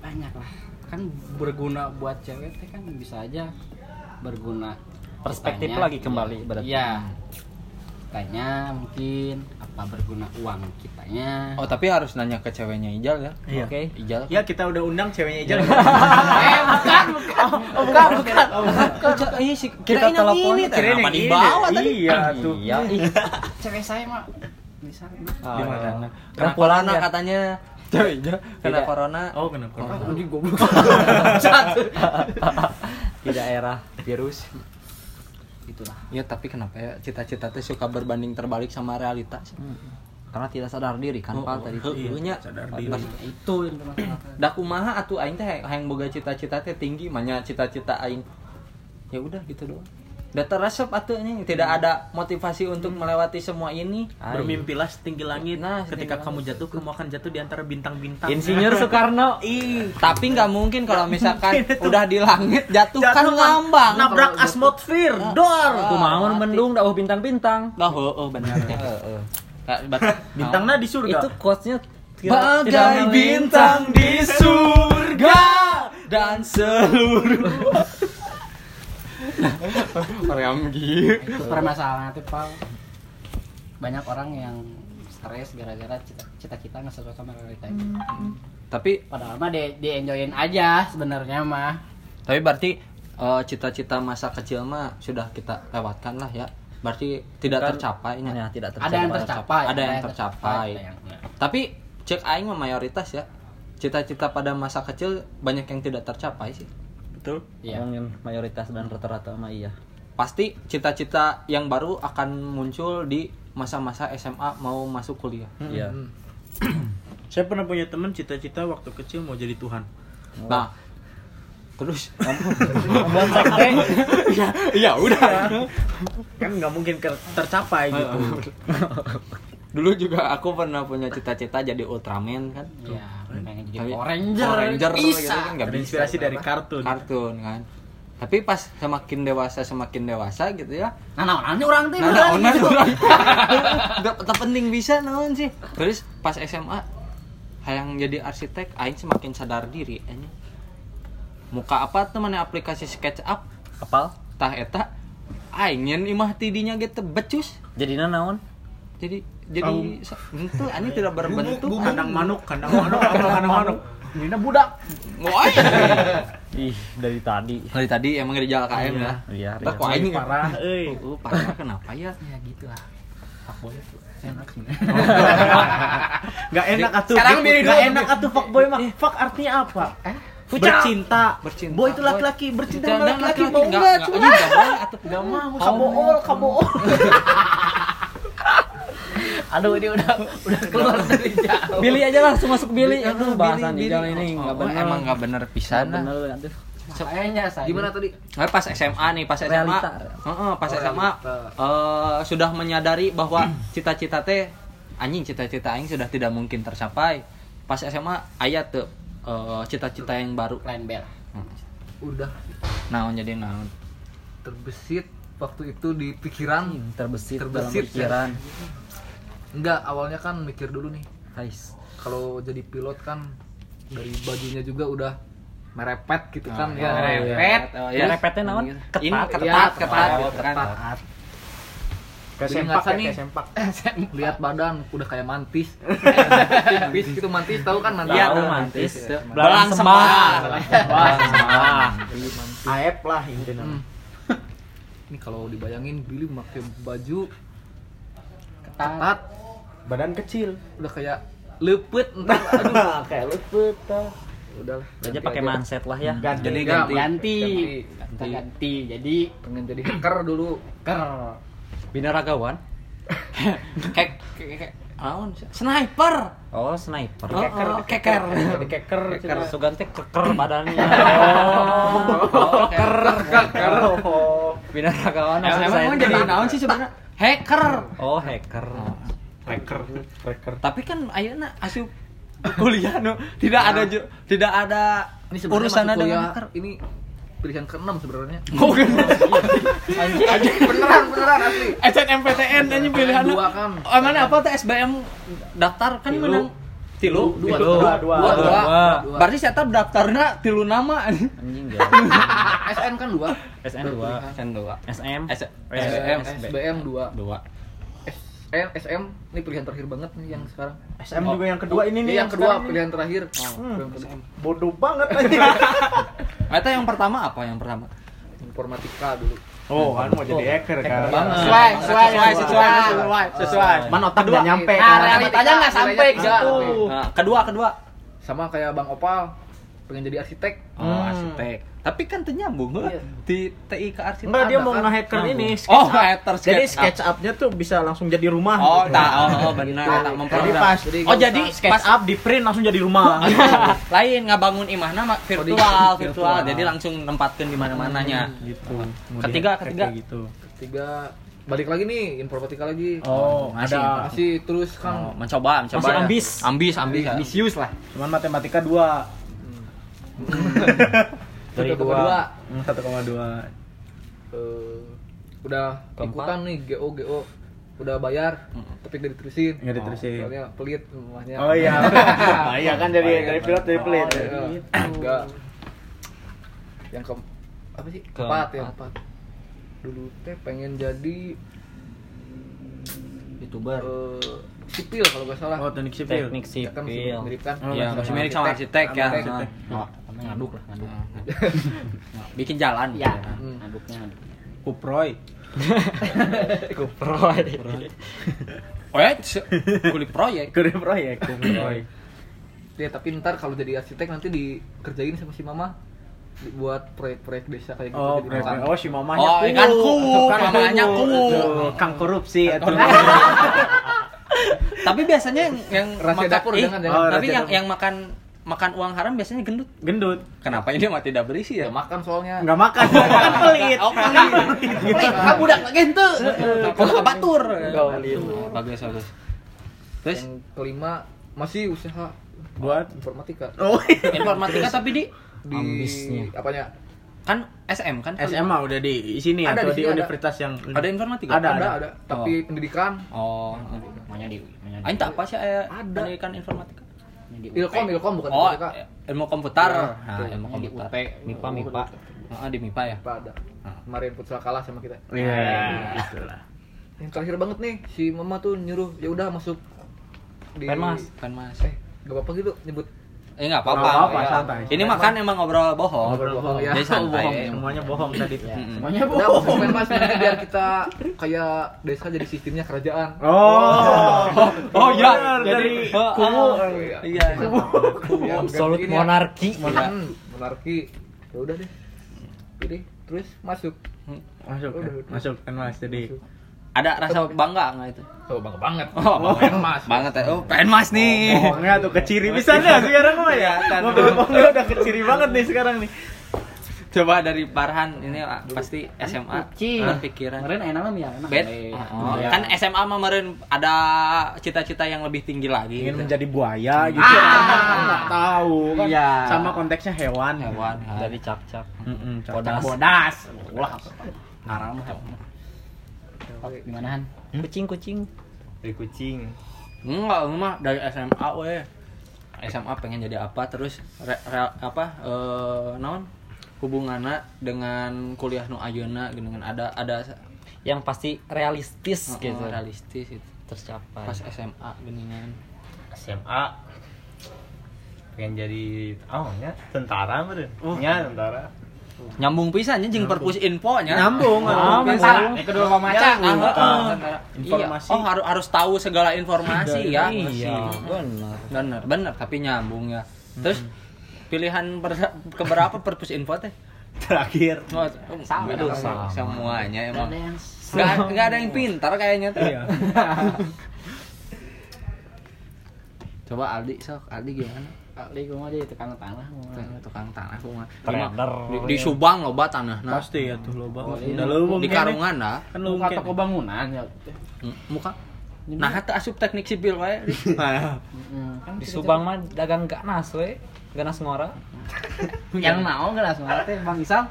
Banyak lah. Kan berguna buat cewek teh kan bisa aja berguna Perspektif kitanya. lagi kembali berarti. Iya. Kitanya mungkin apa berguna uang kitanya. Oh, tapi harus nanya ke ceweknya Ijal ya. Iya. Oke. Ijal. Ya kita udah undang ceweknya Ijal. eh bukan bukan. Oh, bukan, bukan. Kok cek iya sih Kita telepon, ini kenapa yang ini. dibawa tadi? Iya, tuh. Iya. ih. Cewek saya mah bisa. Ah, Di mana? Kena Karena corona ya. katanya. Cewek Ijal kena corona. Oh, kenapa? Anjing goblok. di daerah virus. Itulah. Ya tapi kenapa ya cita-cita teh suka berbanding terbalik sama realitas? Karena tidak sadar diri kan Oh, Pak oh, tadi. heuh, nya. sadar diri. Itu yang bermasalah. Da kumaha atuh aing teh hayang boga cita-cita teh tinggi manya cita-cita aing. Ya udah gitu doang. Da teresep atuh nya tidak ada motivasi untuk melewati semua ini. Ai. Bermimpilah setinggi langit. Nah, Ketika setinggi kamu jatuh, kamu akan jatuh di antara bintang-bintang. Insinyur Soekarno. Ih, Tapi nggak mungkin kalau misalkan udah di langit jatuh, kan Jatuh ngambang. Nabrak atmosfer, dor. Kumaun mati. mendung dah bintang-bintang. Oh, oh, oh benar. Heeh. Bintangnya di surga. Itu quotes-nya Bagai bintang di surga dan seluruh Orang gitu. Itu permasalahan itu Pak. Banyak orang yang stres gara-gara cita- cita-cita nggak sesuai sama realitanya. Tapi Padahal mah di, di enjoyin aja sebenarnya mah. tapi berarti eh, cita-cita masa kecil mah sudah kita lewatkan lah ya. Berarti tidak Kan- tercapai Ya, tidak tercapai. Ada yang tercapai, Ada yang tercapai. ada yang enggak. Tapi cek aing mah mayoritas ya. Cita-cita pada masa kecil banyak yang tidak tercapai sih. Betul. Iya. Ngomongin mayoritas dan rata-rata mah iya. Pasti cita-cita yang baru akan muncul di masa-masa SMA mau masuk kuliah. Iya. Saya pernah punya teman cita-cita waktu kecil mau jadi Tuhan. Nah, terus Ngomong sekte. ya udah. Kan nggak mungkin tercapai gitu. Dulu juga aku pernah punya cita-cita jadi Ultraman kan. Iya, pengen jadi Power Ranger. Power Ranger gitu bisa. kan nggak bisa. Terinspirasi dari kartun. kartun kan. Tapi pas semakin dewasa semakin dewasa gitu ya. Nah, nah, nah, orang tuh Nah, nah, online gitu. orang. Gak tak penting bisa naon sih. Terus pas SMA hayang jadi arsitek aing semakin sadar diri anya. Muka apa tuh mana aplikasi SketchUp Apal? tah eta aing nyen imah tidinya gitu becus. Jadinya naon? Jadi jadi sa- itu anjing tidak berbentuk. Kandang manuk, kandang manuk, apa kandang manuk? Ini budak. Woi. Ih, dari tadi. Dari tadi emang di jalan KM ya. Iya, Tak iya. kok aing Parah, euy. Oh, parah kenapa ya? Ya gitu lah. Fuckboy itu enak Gak enak atuh. Sekarang milih Gak dulu. enak atuh fuckboy mah. Fuck artinya apa? Bercinta. Bercinta. Boy itu laki-laki, bercinta sama laki-laki. Mau enggak enggak? enggak anjing, enggak mau, kabool, kabool. Aduh ini udah udah keluar dari jauh. Billy aja langsung masuk Billy. Aduh, Aduh, bahasan Billy, di jalan Billy. ini Oh, enggak oh, benar. Emang enggak bener pisan. Nggak nah. bener aduh. Kayaknya saya. Gimana tadi? Nah, pas SMA nih, pas SMA. Realita. Heeh, pas SMA eh, sudah menyadari bahwa cita-cita teh anjing cita-cita aing sudah tidak mungkin tercapai. Pas SMA aya tuh eh, cita-cita yang baru. Plan B lah. Udah Naon jadi naon. terbesit waktu itu di pikiran. Terbesit, Terbesit, dalam pikiran. Enggak, awalnya kan mikir dulu nih. Guys. Kalau jadi pilot kan dari bajunya juga udah merepet gitu kan ya. Oh, iya. Merepet. Oh, Ya, repetnya naon? Ini Ketat. ketat, Iya, ketat, ketat, gitu kan. ketat. Kayak Jadi sempak ngerasa ya, nih. kayak sempak. Lihat badan udah kayak mantis. mantis gitu mantis tahu kan mantis. Iya, Tahu, mantis. Belang sembah. Wah, sembah. Aep lah intinya. Hmm. Ini kalau dibayangin Billy pakai baju Ketat. Badan kecil. udah kayak lepet entar aduh. Kayak luput tuh. udahlah aja ganti pakai mindset lah ya. Ganti. Jadi Ya, ganti. ganti. Ganti. kita ganti. Jadi pengen jadi hacker dulu. Ker. Binaragawan? Kayak kayak naon sniper! Oh sniper. Oh, oh, keker Jadi keker. keker sugante keker badannya. Oh keker. Oh. binaragawan emang jadi naon sih sebenarnya? Hacker. Oh hacker Hacker. Hacker. tapi kan ayeuna asup. Kuliah no. Tidak ada ju- tidak ada ini sebenarnya urusan kuliah hacker. ini pilihan keenam sebenarnya. Oh kan? Beneran beneran asli. SNMPTN ini pilihan dua kan oh, mana apa tuh? SBM daftar kan menang. Tilu? Dua Dua, dua. dua. dua dua. Dua. dua. Berarti saya tahu daftarnya tilu nama. Anjing gak SN kan dua? SN 2 SN dua. SM. SBM dua. Dua SN SM ini pilihan terakhir banget nih yang sekarang SM juga yang kedua ini nih Ini yang kedua ini. pilihan terakhir Hmm. Kedua. Bodoh banget aja. Eta yang pertama apa yang pertama? informatika dulu Oh, kan mau jadi hacker kan. sesuai sesuai Sesuai, sesuai, sesuai sesuai Man otak nggak nyampe Nah, kan. realitanya nggak sampai ke situ. Nah, kedua, kedua. sama kayak Bang Opal pengen jadi arsitek Oh, Hmm. arsitek. Tapi kan teu nyambung heuh. Iya. di TI ke arsitek. Enggak dia mau kan? nge-hacker ini sketch Oh, up. hacker Jadi sketch up. sketch up-nya tuh bisa langsung jadi rumah. Oh, gitu. tak. Oh, oh, benar. Gitu. Tak Jadi memprogram. pas Jadi Oh, nggak jadi sketch pas up di print langsung jadi rumah. lain ngabangun imahna mah virtual, virtual. virtual. Jadi langsung nempatkeun di mana-mananya. gitu. Mau Ketiga, ketiga. gitu. tiga balik lagi nih informatika lagi Oh, masih, ada. masih terus Oh, kan mencoba, mencoba. Masih ya. ambis. Ambis, ambis. Ambisius lah. Cuman matematika 2. dari satu dua kedua Hmm, 1,2. eh, udah Keempat. ikutan nih GO GO udah bayar tapi gak diterusin Nggak diterusin. soalnya pelit rumahnya Oh iya. Nah, iya kan dari dari pilot dari pelit. Oh, iya. enggak yang ke apa sih keempat ya Keempat. empat dulu teh pengen jadi youtuber eh, sipil kalau gak salah Oh, teknik sipil. teknik Ya kan sipil mirip kan Oh, Ya, sama masih mirip sama arsitek ya. Arsitek. Nah, Oh, ngaduk lah, ngaduk. Bikin jalan. Ya, Hmm. ngaduknya ngaduk. Kuproy. kuproy Oh ya, kulit proyek. Kulit proyek, kuproy. ya tapi ntar kalau jadi arsitek nanti dikerjain sama si mama buat proyek-proyek desa kayak gitu Oh, jadi proyek. tukang. Oh, si mamanya Oh, kuwu. kan kuwu, Kan mamanya kuwu. Tuh, Kang korupsi. Tapi biasanya yang yang makan- dapur, ih, jangan, jangan. tapi Oh, rahasia yang dapur. yang makan makan uang haram biasanya gendut. Gendut. Kenapa ini mah tidak berisi ya ya? makan soalnya Enggak makan, kan pelit. Oh, pelit. Pelit, ah, budak lagi ente. Kudu batur. Bagus, bagus. Terus yang kelima masih usaha Buat informatika Oh, informatika tapi di di Ambisnya. apanya kan SM kan? SMA udah di sini Ada atau di di, sini ada. universitas yang Ada informatika? Ada, ada ada tapi pendidikan Oh. Namanya di Aing tak apa sih aya Ada. pendidikan informatika? Di ilkom UP. ilkom bukan Oh, informatika ilmu komputer. Ya, Nah, betul. ilmu Namanya di komputer. UP. mipa mipa Ah, di MIPA ya. apa ada Ah. kemarin futsal kalah sama kita Iya, gitu lah. yang terakhir banget nih si mama tuh nyuruh ya udah masuk di Penmas. Kan Mas. eh gak apa-apa gitu nyebut Eh enggak Nggak apa-apa. apa-apa, Ya. santai. Ini mah kan emang ngobrol bohong. Ngobrol bohong, ya. Jadi santai. bohong, ya. semuanya bohong tadi. Mm-mm. Semuanya masuk penmas nanti biar kita kayak desa jadi sistemnya kerajaan Oh. Oh, iya. benar, Jadi, oh, kubu. ah. Iya. Ya, absolut ya. monarki Hmm, monarki ya udah deh jadi terus masuk Masuk, kan? Udah, udah. masuk kan Mas. Jadi Masuk. Ada rasa bangga enggak itu? oh bangga banget Oh, penmas banget ya. Oh, pengen mas nih. bohongnya tuh keciri bisa dah sekarang mah ya. Bohongnya udah keciri banget nih sekarang nih. Coba dari Farhan ini pasti SMA berpikiran. Kemarin enak lah ya, enak. Bet. Eh, Oh, Iya. Kan SMA mah meren ada cita-cita yang lebih tinggi lagi. Ingin gitu. menjadi buaya gitu. Ah. Nggak tahu kan. Iya. Sama konteksnya hewan. hewan. dari cap cap Mm-mm, Bodas. Bodas. Ulah. Haram. Oh, gimana Han? kucing kucing Dari kucing. Enggak, mah dari SMA we. SMA pengen jadi apa terus re, re- apa eh naon hubungannya dengan kuliah nu ayeuna dengan ada ada yang pasti realistis oh, gitu realistis itu tercapai pas SMA geningan SMA pengen jadi oh nya tentara meureun. Oh. Nya tentara. Nyambung pisan jeung perpus info nya Nyambung, Nyambung. nyambung. Yang kedua maca. Nyambung. Ah, Ah, iya. informasi. Oh harus harus tahu segala informasi ya. iya benar Bener bener tapi nyambung ya. Terus pilihan ber- keberapa perpus info teh Terakhir. Oh, Sama. aduh, Sama. semuanya emang nggak nggak ada yang pintar kayaknya tuh coba Aldi sok Aldi gimana kali gue mau jadi tukang tanah mah. tukang tanah aku mah Trader. di, di Subang loba tanah nah Pasti ya tuh lo bang. Oh, iya. Udah lo di Karungan dah Kan lo Buka toko bangunan ya Hmm, muka nah itu asup teknik sipil wae Mm, kan Di. Subang mah dagang ganas we. Ganas ngora. yang mau gelas mana teh Bang Isal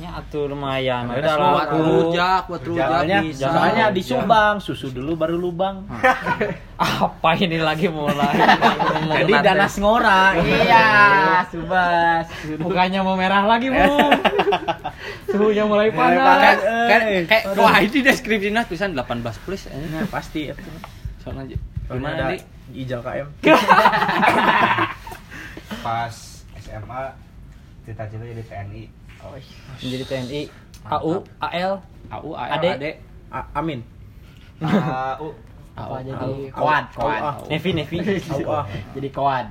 Ya atuh lumayan. buat Udah lah aku. rujak buat rujak Soalnya, bisa soalnya di Subang susu dulu baru lubang. Apa ini lagi mulai? Jadi danas ngora. iya subas Mukanya mau merah lagi, Bu. Suhunya mulai Mulai panas. kayak kayak wah ini deskripsinya tulisan 18 plus eh. Nah, pasti ya. soalnya Gimana di Ijal KM. Pas SMA cita-cita jadi TNI. Menjadi TNI. AU, AL, AU Ade. AD A- Amin. AU. apa AU. jadi koad koad Ah. Nevi, Nevi. Jadi koad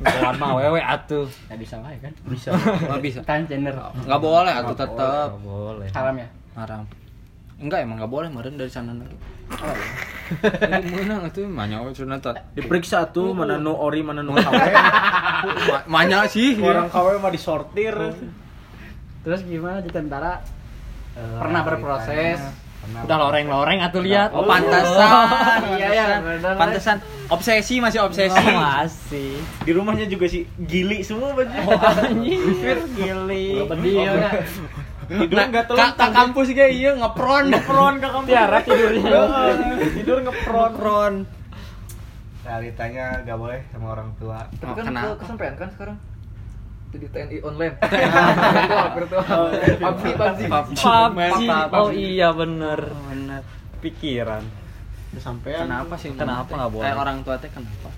Kawan mah wewe atuh. nggak bisa lah ya kan Bisa. nggak bisa kan gender nggak boleh atau tetap boleh. haram ya haram enggak emang nggak boleh kemarin dari sana lagi oh ini mana itu oh sunatan Diperiksa tuh mana nu ori mana nu KW. mana sih. Orang KW mah disortir. terus gimana di tentara pernah berproses? Pernah Udah loreng-loreng atuh lihat. oh. Pantesan. Iya, bener. pantesan. Obsesi masih obsesi. Oh, masih. Di rumahnya juga sih gili semua baju. Anjir, gili. ya Tidur enggak Ka- telur ka kampus ge iya ngepron ngepron ke kamu. Tiara tidurnya. Heeh, Tidur ngepron. ngepron realitanya gak boleh sama orang tua. Tapi Oh, kan kenapa? ke- kesampean kan sekarang jadi TNI online virtual virtual PUBG PUBG PUBG. Oh iya bener. bener Pikiran. Sampean. kenapa sih Kenapa nggak boleh? eh, orang tua teh kenapa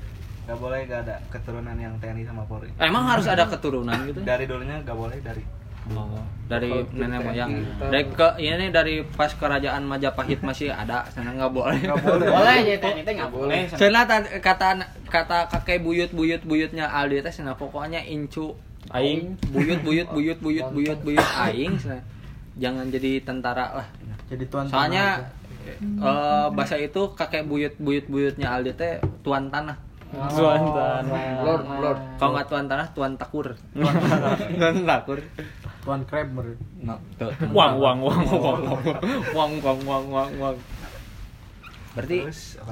Gak boleh gak ada keturunan yang TNI sama Polri. emang harus ada keturunan gitu Dari dulunya gak boleh dari Oh, dari nenek moyang. Dari ke ini dari pas kerajaan Majapahit masih ada, sana nggak boleh. boleh jadi TNI teh nggak boleh ta- kata kata kakek buyut buyut buyutnya Aldi teh sana pokoknya incu Aing. buyut buyut buyut buyut buyut buyut aing sana. Jangan jadi tentara lah. Jadi tuan Soalnya eh, bahasa itu kakek buyut buyut buyutnya Aldi teh tuan tanah. Tuan tanah. lord lord Kalau nggak tuan tanah, tuan takur. Tuan takur. tuan crab ber. No, tuh. Uang, uang, uang, uang. Uang, uang, uang, uang, uang. Berarti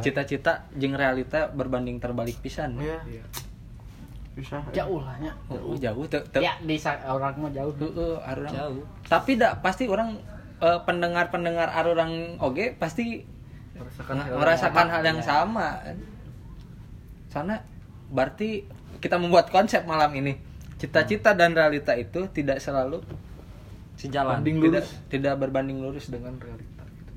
cita-cita jeung realita berbanding terbalik pisan. Iya. Bisa. jauh lah ya Oh, jauh teu teu. ya di orang mah jauh Heueuh, arurang. Jauh. Tapi dak pasti orang eh, pendengar-pendengar arurang oge pasti merasakan merasakan yang hal yang ya. sama. Sana berarti kita membuat konsep malam ini. Cita-cita dan realita itu tidak selalu Sejalan. Banding tidak lurus. tidak berbanding lurus dengan realita gitu.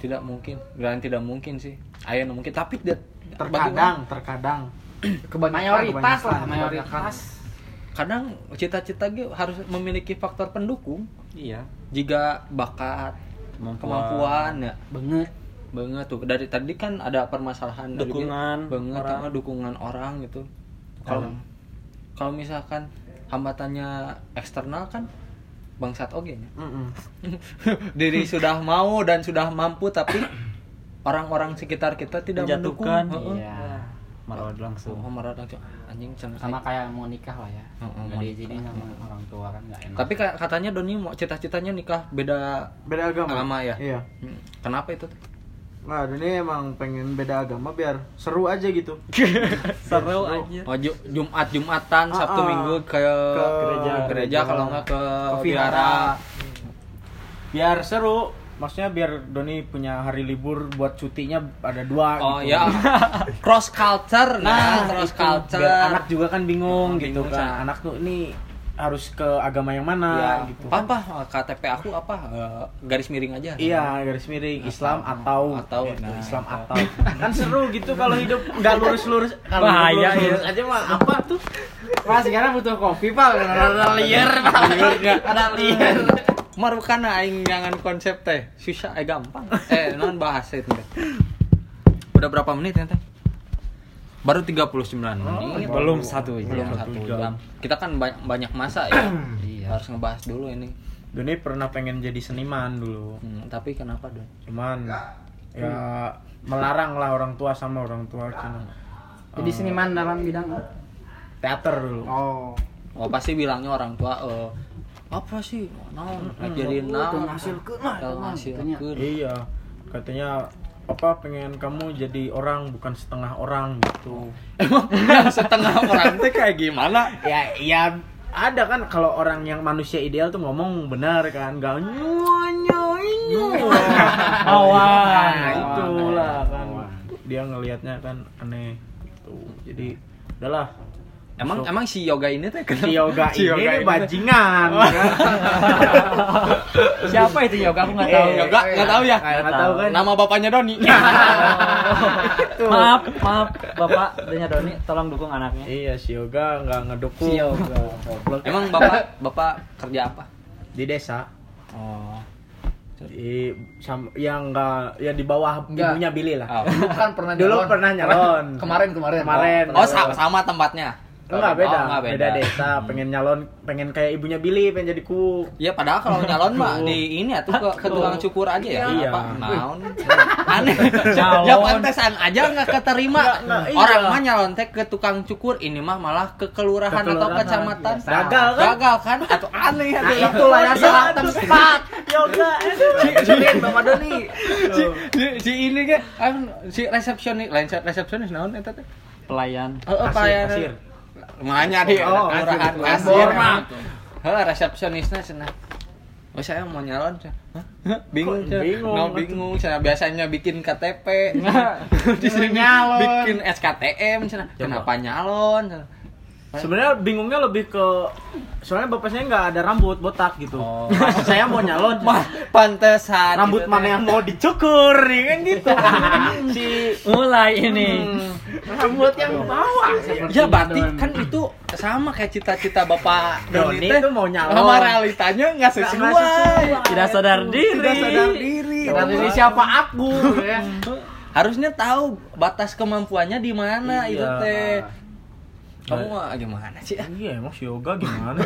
Tidak mungkin, dan tidak mungkin sih. Ayo mungkin tapi tidak Terkadang, terkadang. kebanyakan mayoritas lah mayoritas kadang cita-cita ge harus memiliki faktor pendukung Iya. jika bakat Kemampuan. kemampuan ya banget banget tuh dari tadi kan ada permasalahan dari- Dukungan banget orang. sama dukungan orang gitu kalau kalau misalkan hambatannya eksternal kan bangsat oge nya. Mm-mm. diri sudah mau dan sudah mampu tapi orang-orang sekitar kita tidak Menjatuhkan. mendukung iya Marwad Oh, langsung. marah langsung anjing cenah sama kayak mau nikah lah ya nggak mau diizinin sama orang tua kan nggak enak tapi ka- katanya Doni mau cita-citanya nikah beda Beda agama. Agama ya? Iya. Hmm, kenapa itu Nah, ini emang pengen beda agama biar seru aja gitu. Seru aja. oh, Ju- Jumat Jumatan Sabtu Ah, ah. Minggu ke, Ke gereja gereja kalau nggak ke, Ke vihara Biar seru. Maksudnya biar Doni punya hari libur buat cutinya ada dua oh gitu. ya cross culture Nah, nah cross itu. culture Biar anak juga kan bingung Oh, gitu bingung, kan. Sa. Anak tuh ini harus ke agama yang mana ya, gitu. apa KTP aku apa Eh, garis miring aja Iya, garis miring Islam atau Atau, gitu. nah, Islam atau. atau. kan seru gitu kalau hidup nggak lurus-lurus. Kalau Bahaya, hidup lurus iya. aja mah apa tuh? Pak sekarang butuh kopi pak ada liar ada liar Marukana aing jangan konsep teh susah eh gampang eh non bahasa itu udah berapa menit ya teh baru 39 menit. belum satu belum jam. satu jam. jam. Kita kan banyak, banyak masa ya. Iya. harus ngebahas dulu ini. Doni pernah pengen jadi seniman dulu. Hmm, tapi kenapa dong cuman ya melarang lah orang tua sama orang tua Cina. Jadi seniman dalam bidang teater dulu. Oh. oh pasti bilangnya orang tua eh, apa sih? Naon ngajarin naon mah, ngasilkeun. iya. Katanya apa pengen kamu jadi orang bukan setengah orang gitu. Emang yang setengah orang teh kayak gimana? Ya ya ada kan kalau orang yang manusia ideal tuh ngomong benar kan gak nyonya Awan. Nah, itulah kan. dia ngelihatnya kan aneh tuh jadi udahlah emang Masuk. emang si yoga ini teh kenapa si yoga Si ini yoga bajingan kan? Siapa itu yoga? Aku nggak tahu. Eh, yoga nggak tahu ya nggak tahu kan nama bapaknya Doni maaf, maaf, Bapak Denya Doni, tolong dukung anaknya. iya si yoga nggak ngedukung Si yoga. emang bapak bapak kerja apa di desa oh di sam, yang enggak ya di bawah Enggak. ibunya Billy lah Oh. Dulu kan pernah Dulu nyalon. pernah nyalon. Kemarin kemarin. Kemarin. Oh, sama, sama tempatnya. Enggak beda, Oh, enggak beda. desa pengen nyalon pengen kayak ibunya Billy pengen jadi ku Ya padahal kalau nyalon mah di ini atuh ke, ke tukang cukur aja ya. Iya. Apa? Naon? Aneh. Nyalon. Ya pantesan aja nggak keterima. Iya. Orang mah nyalon teh ke tukang cukur, ini mah malah ke kelurahan, Ke atau kecamatan. iya. Gagal kan? Gagal kan? Atau aneh nah atuh. itulah yang salah Iya. tempat yoga si, Bapak Doni. Si, si, si ini kan si resepsionis, lain resepsionis naon eta teh? Pelayan. Heeh, Kasir, pelayan. Makanya Oh, kelurahan kasir, kasir kasir. Heeh, resepsionisnya cenah. Oh saya mau nyalon. Hah? Bingung Kok bingung? No, bingung cenah biasanya bikin KTP. Di sini Nyalon. bikin SKTM cenah. Kenapa nyalon? cenah. Sebenarnya bingungnya lebih ke soalnya bapak saya nggak ada rambut botak gitu Oh. Saya mau nyalon Mah pantesan rambut gitu mana yang mau dicukur ya kan gitu si Mulai ini. hmm, rambut yang bawah Ya berarti kan itu sama kayak cita-cita Bapak Doni tuh mau nyalon. sama realitanya nggak sesuai. Sesuai. Tidak sadar diri. tidak sadar diri Sadar diri siapa aku ya Harusnya tahu batas kemampuannya di mana Iya. itu teh. Kamu mah gimana sih? iya emang si yoga gimana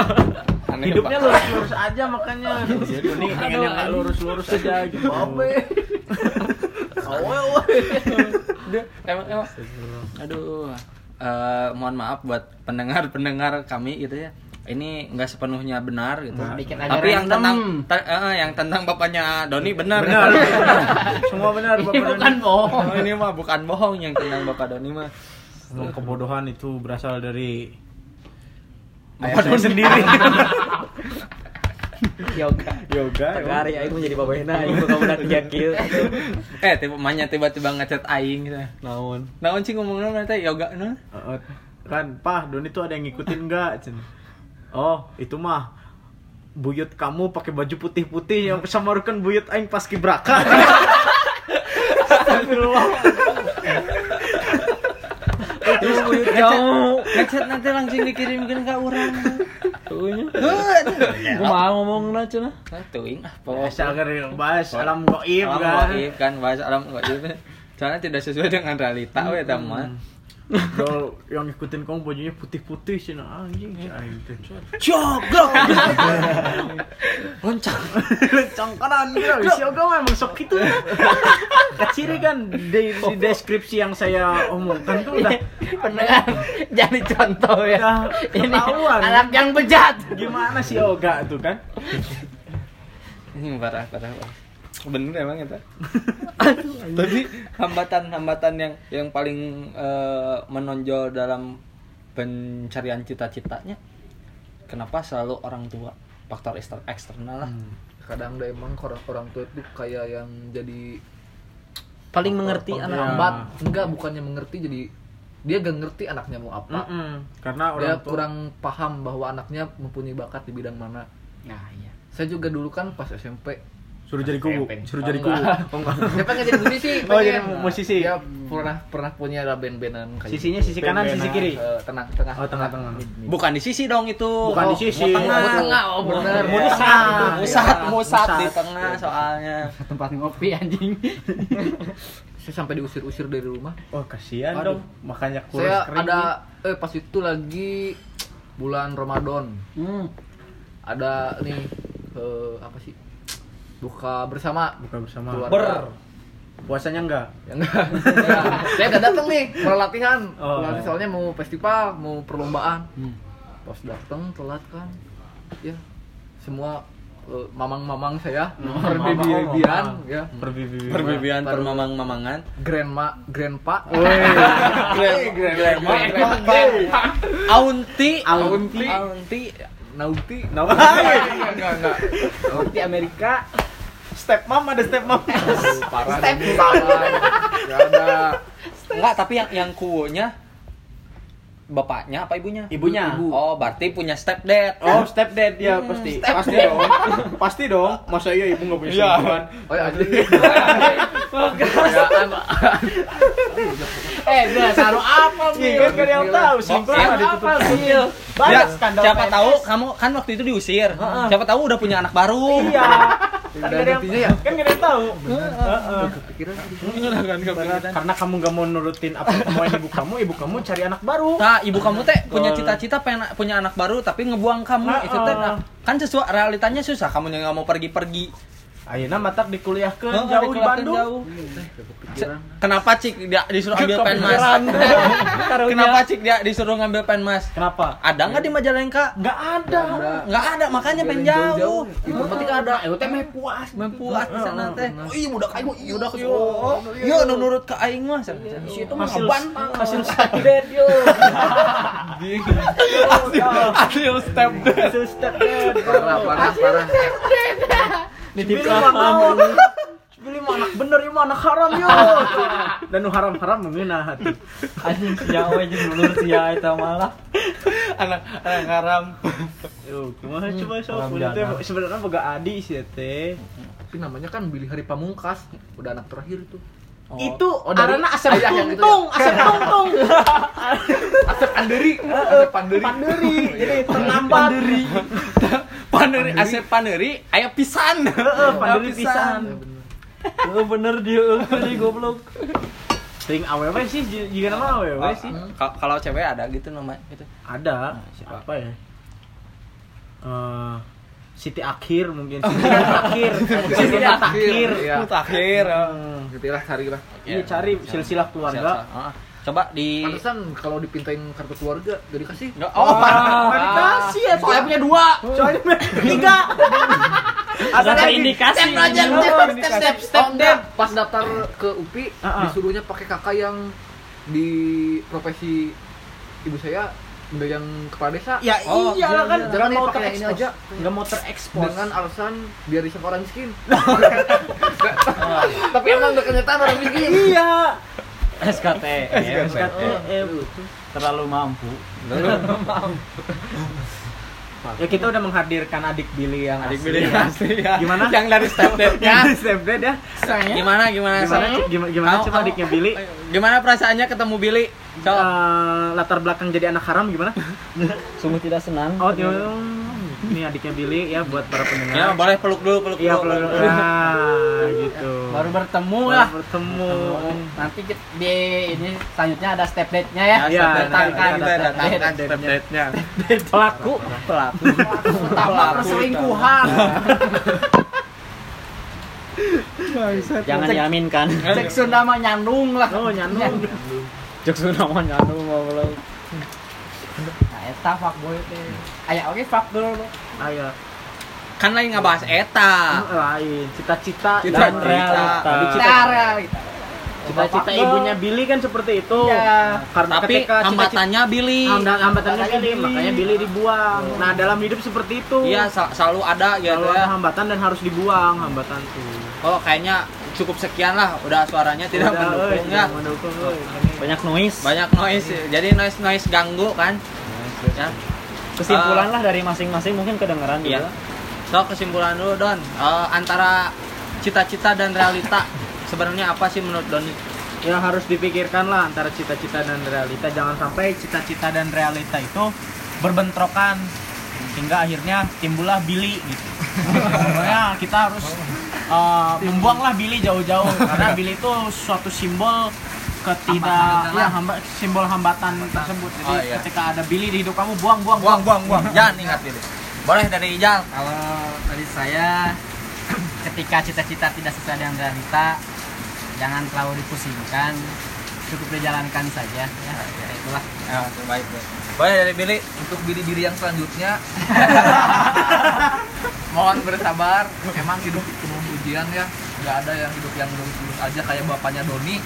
Aneh, hidupnya Pak. lurus-lurus aja makanya jadi ini pengen yang nggak lurus-lurus aja gitu Aduh, emang, emang. Aduh. Eh, mohon maaf buat pendengar-pendengar kami gitu ya. Ini nggak sepenuhnya benar gitu. Nah, bikin aja Tapi yang tentang ta- eh, yang tentang bapaknya Doni benar. benar semua benar bapak bukan Doni. bohong. Oh, ini mah bukan bohong yang tentang bapak Doni mah. Kebodohan itu berasal dari Ayah sendiri Yoga. yoga Tegari aing menjadi babehna aing buka budak tiga kieu. Eh, tiba manya tiba-tiba ngechat aing gitu. naon Naon sih ngomongnya nanti yoga nah. Eh, kan pah Doni tuh ada yang ngikutin nggak Cen? oh itu mah buyut kamu pakai baju putih-putih yang samarukan buyut aing pas kibraka Terus kamu. Ngechat nanti langsung dikirimkan ke orang. Tuhnya. Heuh. Kumaha ngomongna cenah? Tuing ah, biasa kan bahas alam goib alam kan gaib kan bahasa alam gaib soalnya tidak sesuai dengan realita we eta mah Kalau yang ngikutin kamu bajunya putih-putih sih nah anjing si aing teh. jogok loncang Lencang kanan gitu. Si Oga memang sok gitu. Keciri kan di, di deskripsi yang saya omongkan tuh udah Pendengar jadi contoh ya. Ini anak yang bejat. Gimana si Oga tuh kan? ini parah parah parah. Bener emang itu tapi hambatan-hambatan yang yang paling eh, menonjol dalam pencarian cita-citanya kenapa selalu orang tua faktor ekster- eksternal lah Kadang deh emang orang orang tua itu kayak yang jadi Paling mengerti anak lambat. Enggak, bukannya mengerti jadi dia gak ngerti anaknya mau apa. Mm-mm. Karena orang Dia tua kurang paham bahwa anaknya mempunyai bakat di bidang mana. Nah, iya. Saya juga dulu kan pas SMP suruh jadi kubu, suruh jadi Oh, kubu. enggak. Oh enggak. Dia pengen jadi musisi. Oh, jadi musisi. Dia pernah pernah punya ada band-bandan kayak Sisinya sisi kanan, sisi kiri. Eh, tengah tengah. Oh, tengah-tengah. bukan di sisi dong itu Bukan di sisi. tengah Oh, tengah. Oh, benar. Mau di Tengah. tengah. musat musat Musat. di tengah soalnya Tempat ngopi anjing. saya sampai diusir-usir dari rumah Oh kasihan dong, makanya kurus saya ada eh pas itu lagi bulan Ramadan Hmm. ada nih eh, apa sih buka bersama buka bersama. keluarga. Puasanya enggak? Ya enggak. Ya, saya udah datang nih mau latihan. Oh. Latihan soalnya mau festival, mau perlombaan. Hmm. Pas datang telat kan. Ya, semua eh, mamang-mamang saya, Hmm, perbibian ya. Perbibi. Perbibian Per- permamang-mamangan. Grandma, grandpa. Aunti, Aunti. Aunti. Nauti. Nah, Enggak, enggak, enggak. Di Amerika step mom ada step mom. Aduh, parah Step Enggak ada. Enggak, tapi yang yang kuonya bapaknya apa ibunya? Ibunya. Ibu. Oh, berarti punya stepdad. Oh, step dad ya pasti. Pasti dong. Pasti dong. Masa iya ibu enggak punya selingkuhan? Oh ya, asli. Perayaan. Eh, dia saru apa, Iya, kan gak ada yang tahu selingkuhan ada Apa, ditutup. Bil? Ya, Banyak skandal siapa tahu kamu kan waktu itu diusir. Siapa tahu udah punya anak baru. Iya. Kan gak ada yang ya? Kan gak ada yang tahu. Heeh. Kepikiran. Karena kamu gak mau nurutin apa kemauan ibu kamu, ibu kamu cari anak baru. Nah, ibu kamu teh punya cita-cita pengen punya anak baru tapi ngebuang kamu Nah, itu teh kan sesuai realitanya susah kamu yang nggak mau pergi-pergi. Ayeuna matak dikuliahkeun Oh, jauh di Bandung. jauh. Kepikiran. Kenapa Cik dia disuruh ambil penmas? Kepikiran. Karunya. Kenapa Cik dia disuruh ngambil penmas? Kenapa? Ada nggak di Majalengka? Nggak ada. Nggak ada, makanya pengen jauh. Informatika ada. Eh, teh meh puas. Mempuas di sana teh. Oh, iya budak aing mah iya udah yo. Yo nu nurut ke aing mah. Itu mah Hasil bantang. hasil step dad yo. Hasil step Hasil step dad. Parah, parah, parah. Nitip kamu. Pilih mah anak bener ya mah anak haram yo. Dan nu haram-haram mengeunah hati. anjing sia we jeung dulur sia eta malah anak anak haram. Yo, kumaha coba sok haram Udah teh jana. sebenarnya boga adi sih teh. Tapi namanya kan Billy Hari Pamungkas. Udah anak terakhir itu. Itu Oh, dari arana asep ayah yang itu tungtung, ya? asep tungtung. Asep Panderi. Asep Panderi. Panderi. Jadi ternambat. Panderi. Paneri asep paneri aya pisan. Heeh, panderi pisan. Heeh bener dia eueuh goblok Sering awewe sih, jika nama awewe sih. Ka- Kalau cewek ada gitu namanya gitu. Ada, siapa ya? Eh, Siti Akhir mungkin. Siti Akhir. Siti Akhir. Iya. Mutakhir. Gitu lah cari lah. Iya, cari silsilah keluarga. Ah, Coba di Pantesan kalau dipintain kartu keluarga gak dikasih. Nggak- Oh, Nggak dikasih ya, Soalnya punya dua. Soalnya tiga. ada indikasi Step aja, step, step, step, step, Oh, enggak. Pas daftar ke UPI Ah, ah. disuruhnya pakai kakak yang di profesi ibu saya udah yang kepala desa. Ya Oh, iyalah iya, kan, iya. Jangan mau pakai ini aja. Nggak mau terekspos. dengan alasan biar disangka orang miskin. Tapi emang udah kenyataan orang miskin. Iya. SKTM SKTM. terlalu mampu Ya kita udah menghadirkan adik Billy yang adik asli pilih ya. asli ya. Gimana? Yang dari stepdadnya. Step dad ya. Gimana gimana? Gimana gimana, gimana Kamu- coba kamu- adiknya Billy? Gimana perasaannya ketemu Billy? Coba. Eh, latar belakang jadi anak haram gimana? sungguh tidak senang Oh, ini adiknya Billy ya buat para pendengar. Ya, boleh peluk dulu, peluk Iya, dulu. perlu. Nah, gitu. baru bertemu Baru lah. bertemu. Nanti kita- di ini selanjutnya ada step date-nya ya. Iya, Datangkan nanti ada step step date. date. Stepdadnya. Pelaku. pelaku Pertama perselingkuhan. jangan diaminkan Cek Sunda mah nyandung lah. Oh, nyandung. cek nama nyanu goblok Nah, eta fuckboy teh. Aya oke fuck dulu. Ayo. Kan lain ngebahas eta. Lain, cita-cita Cita-cita. dan realita. Kita cita- realita. Cita-cita ibunya Billy kan seperti itu. Iya. Karena Tapi ketika hambatannya Billy. Hambatan- hambatannya Hambatannya Billy, Billy. makanya Billy dibuang. Nah, dalam hidup seperti itu. Iya, sel- selalu ada gitu Kalau ya. ada hambatan dan harus dibuang hambatan tuh. Oh, kayaknya cukup sekian lah. Udah suaranya tidak Udah, mendukung ya. mendukung, banyak noise Banyak noise. Jadi noise noise ganggu kan. Ya. kesimpulan lah dari masing-masing mungkin kedengeran Iya. juga So kesimpulan dulu Don. Eh, antara cita-cita dan realita sebenarnya apa sih menurut Doni? Ya harus dipikirkan lah antara cita-cita dan realita. Jangan sampai cita-cita dan realita itu berbentrokan hingga akhirnya timbullah Billy gitu. Pokoknya kita harus eh, membuanglah Billy jauh-jauh karena Billy itu suatu simbol ketidak ya hamba, simbol hambatan tersebut. Jadi Oh, iya. ketika ada Billy di hidup kamu buang buang. Buang buang buang. Jangan ingat diri boleh dari Ijal. Kalau dari saya ketika cita-cita tidak sesuai dengan realita jangan terlalu dipusingkan. Cukup dijalankan saja ya, ya itulah. Ya, baik baik. Boleh dari Billy untuk biri-biri yang selanjutnya? Mohon bersabar. Emang hidup penuh ujian ya nggak ada yang hidup yang lurus-lurus aja kayak bapaknya Doni.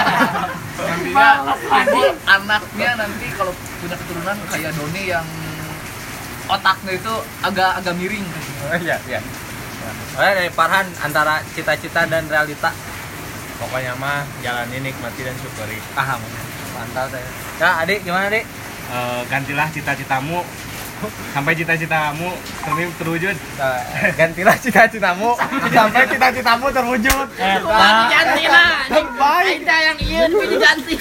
Nantinya nanti anaknya nanti kalau punya keturunan kayak Doni yang otaknya itu agak agak miring. Oh iya iya. Boleh dari Farhan antara cita-cita dan realita. Pokoknya mah jalani nikmati dan syukuri. Paham? Mantap ya adik gimana adik? Eh, gantilah cita-citamu sampai cita-citamu ter- terwujud. Gantilah cita-citamu. Sampai cita-citamu terwujud. Ganti lah terbaik. Yang iya ganti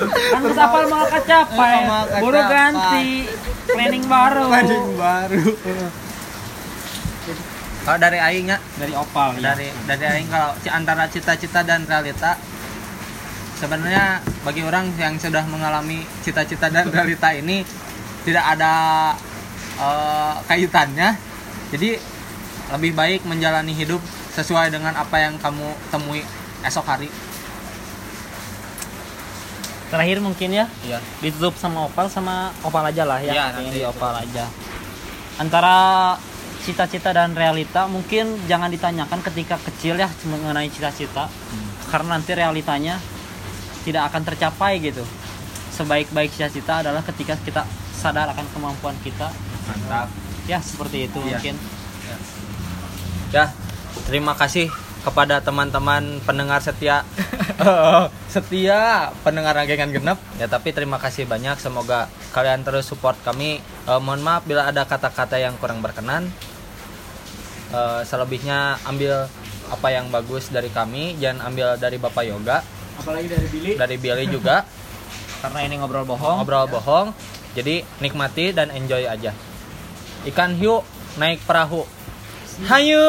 kan geus apal mau kecapai? Buru ganti. Planning baru. Baru. Kalau dari Aing ya dari opal ya. dari dari Aing kalau antara cita-cita dan realita sebenarnya bagi orang yang sudah mengalami cita-cita dan realita ini tidak ada eh, kaitannya jadi lebih baik menjalani hidup sesuai dengan apa yang kamu temui esok hari. Terakhir mungkin ya iya. ditutup sama opal sama opal aja lah ya Kayaknya nanti di opal aja. Antara cita-cita dan realita mungkin jangan ditanyakan ketika kecil ya mengenai cita-cita. Karena nanti realitanya tidak akan tercapai gitu. Sebaik-baik cita-cita adalah ketika kita sadar akan kemampuan kita mantap. Ya seperti itu Iya. mungkin. Ya terima kasih kepada teman-teman pendengar setia. Setia pendengar rangkaian genep. Ya tapi terima kasih banyak. Semoga kalian terus support kami. Eh, mohon maaf bila ada kata-kata yang kurang berkenan. Eh, selebihnya ambil apa yang bagus dari kami. Jangan ambil dari bapak yoga. Apalagi dari Billy. Dari Billy juga. Karena ini ngobrol bohong. Ngobrol bohong. Jadi nikmati dan enjoy aja ikan hiu naik perahu. Hayu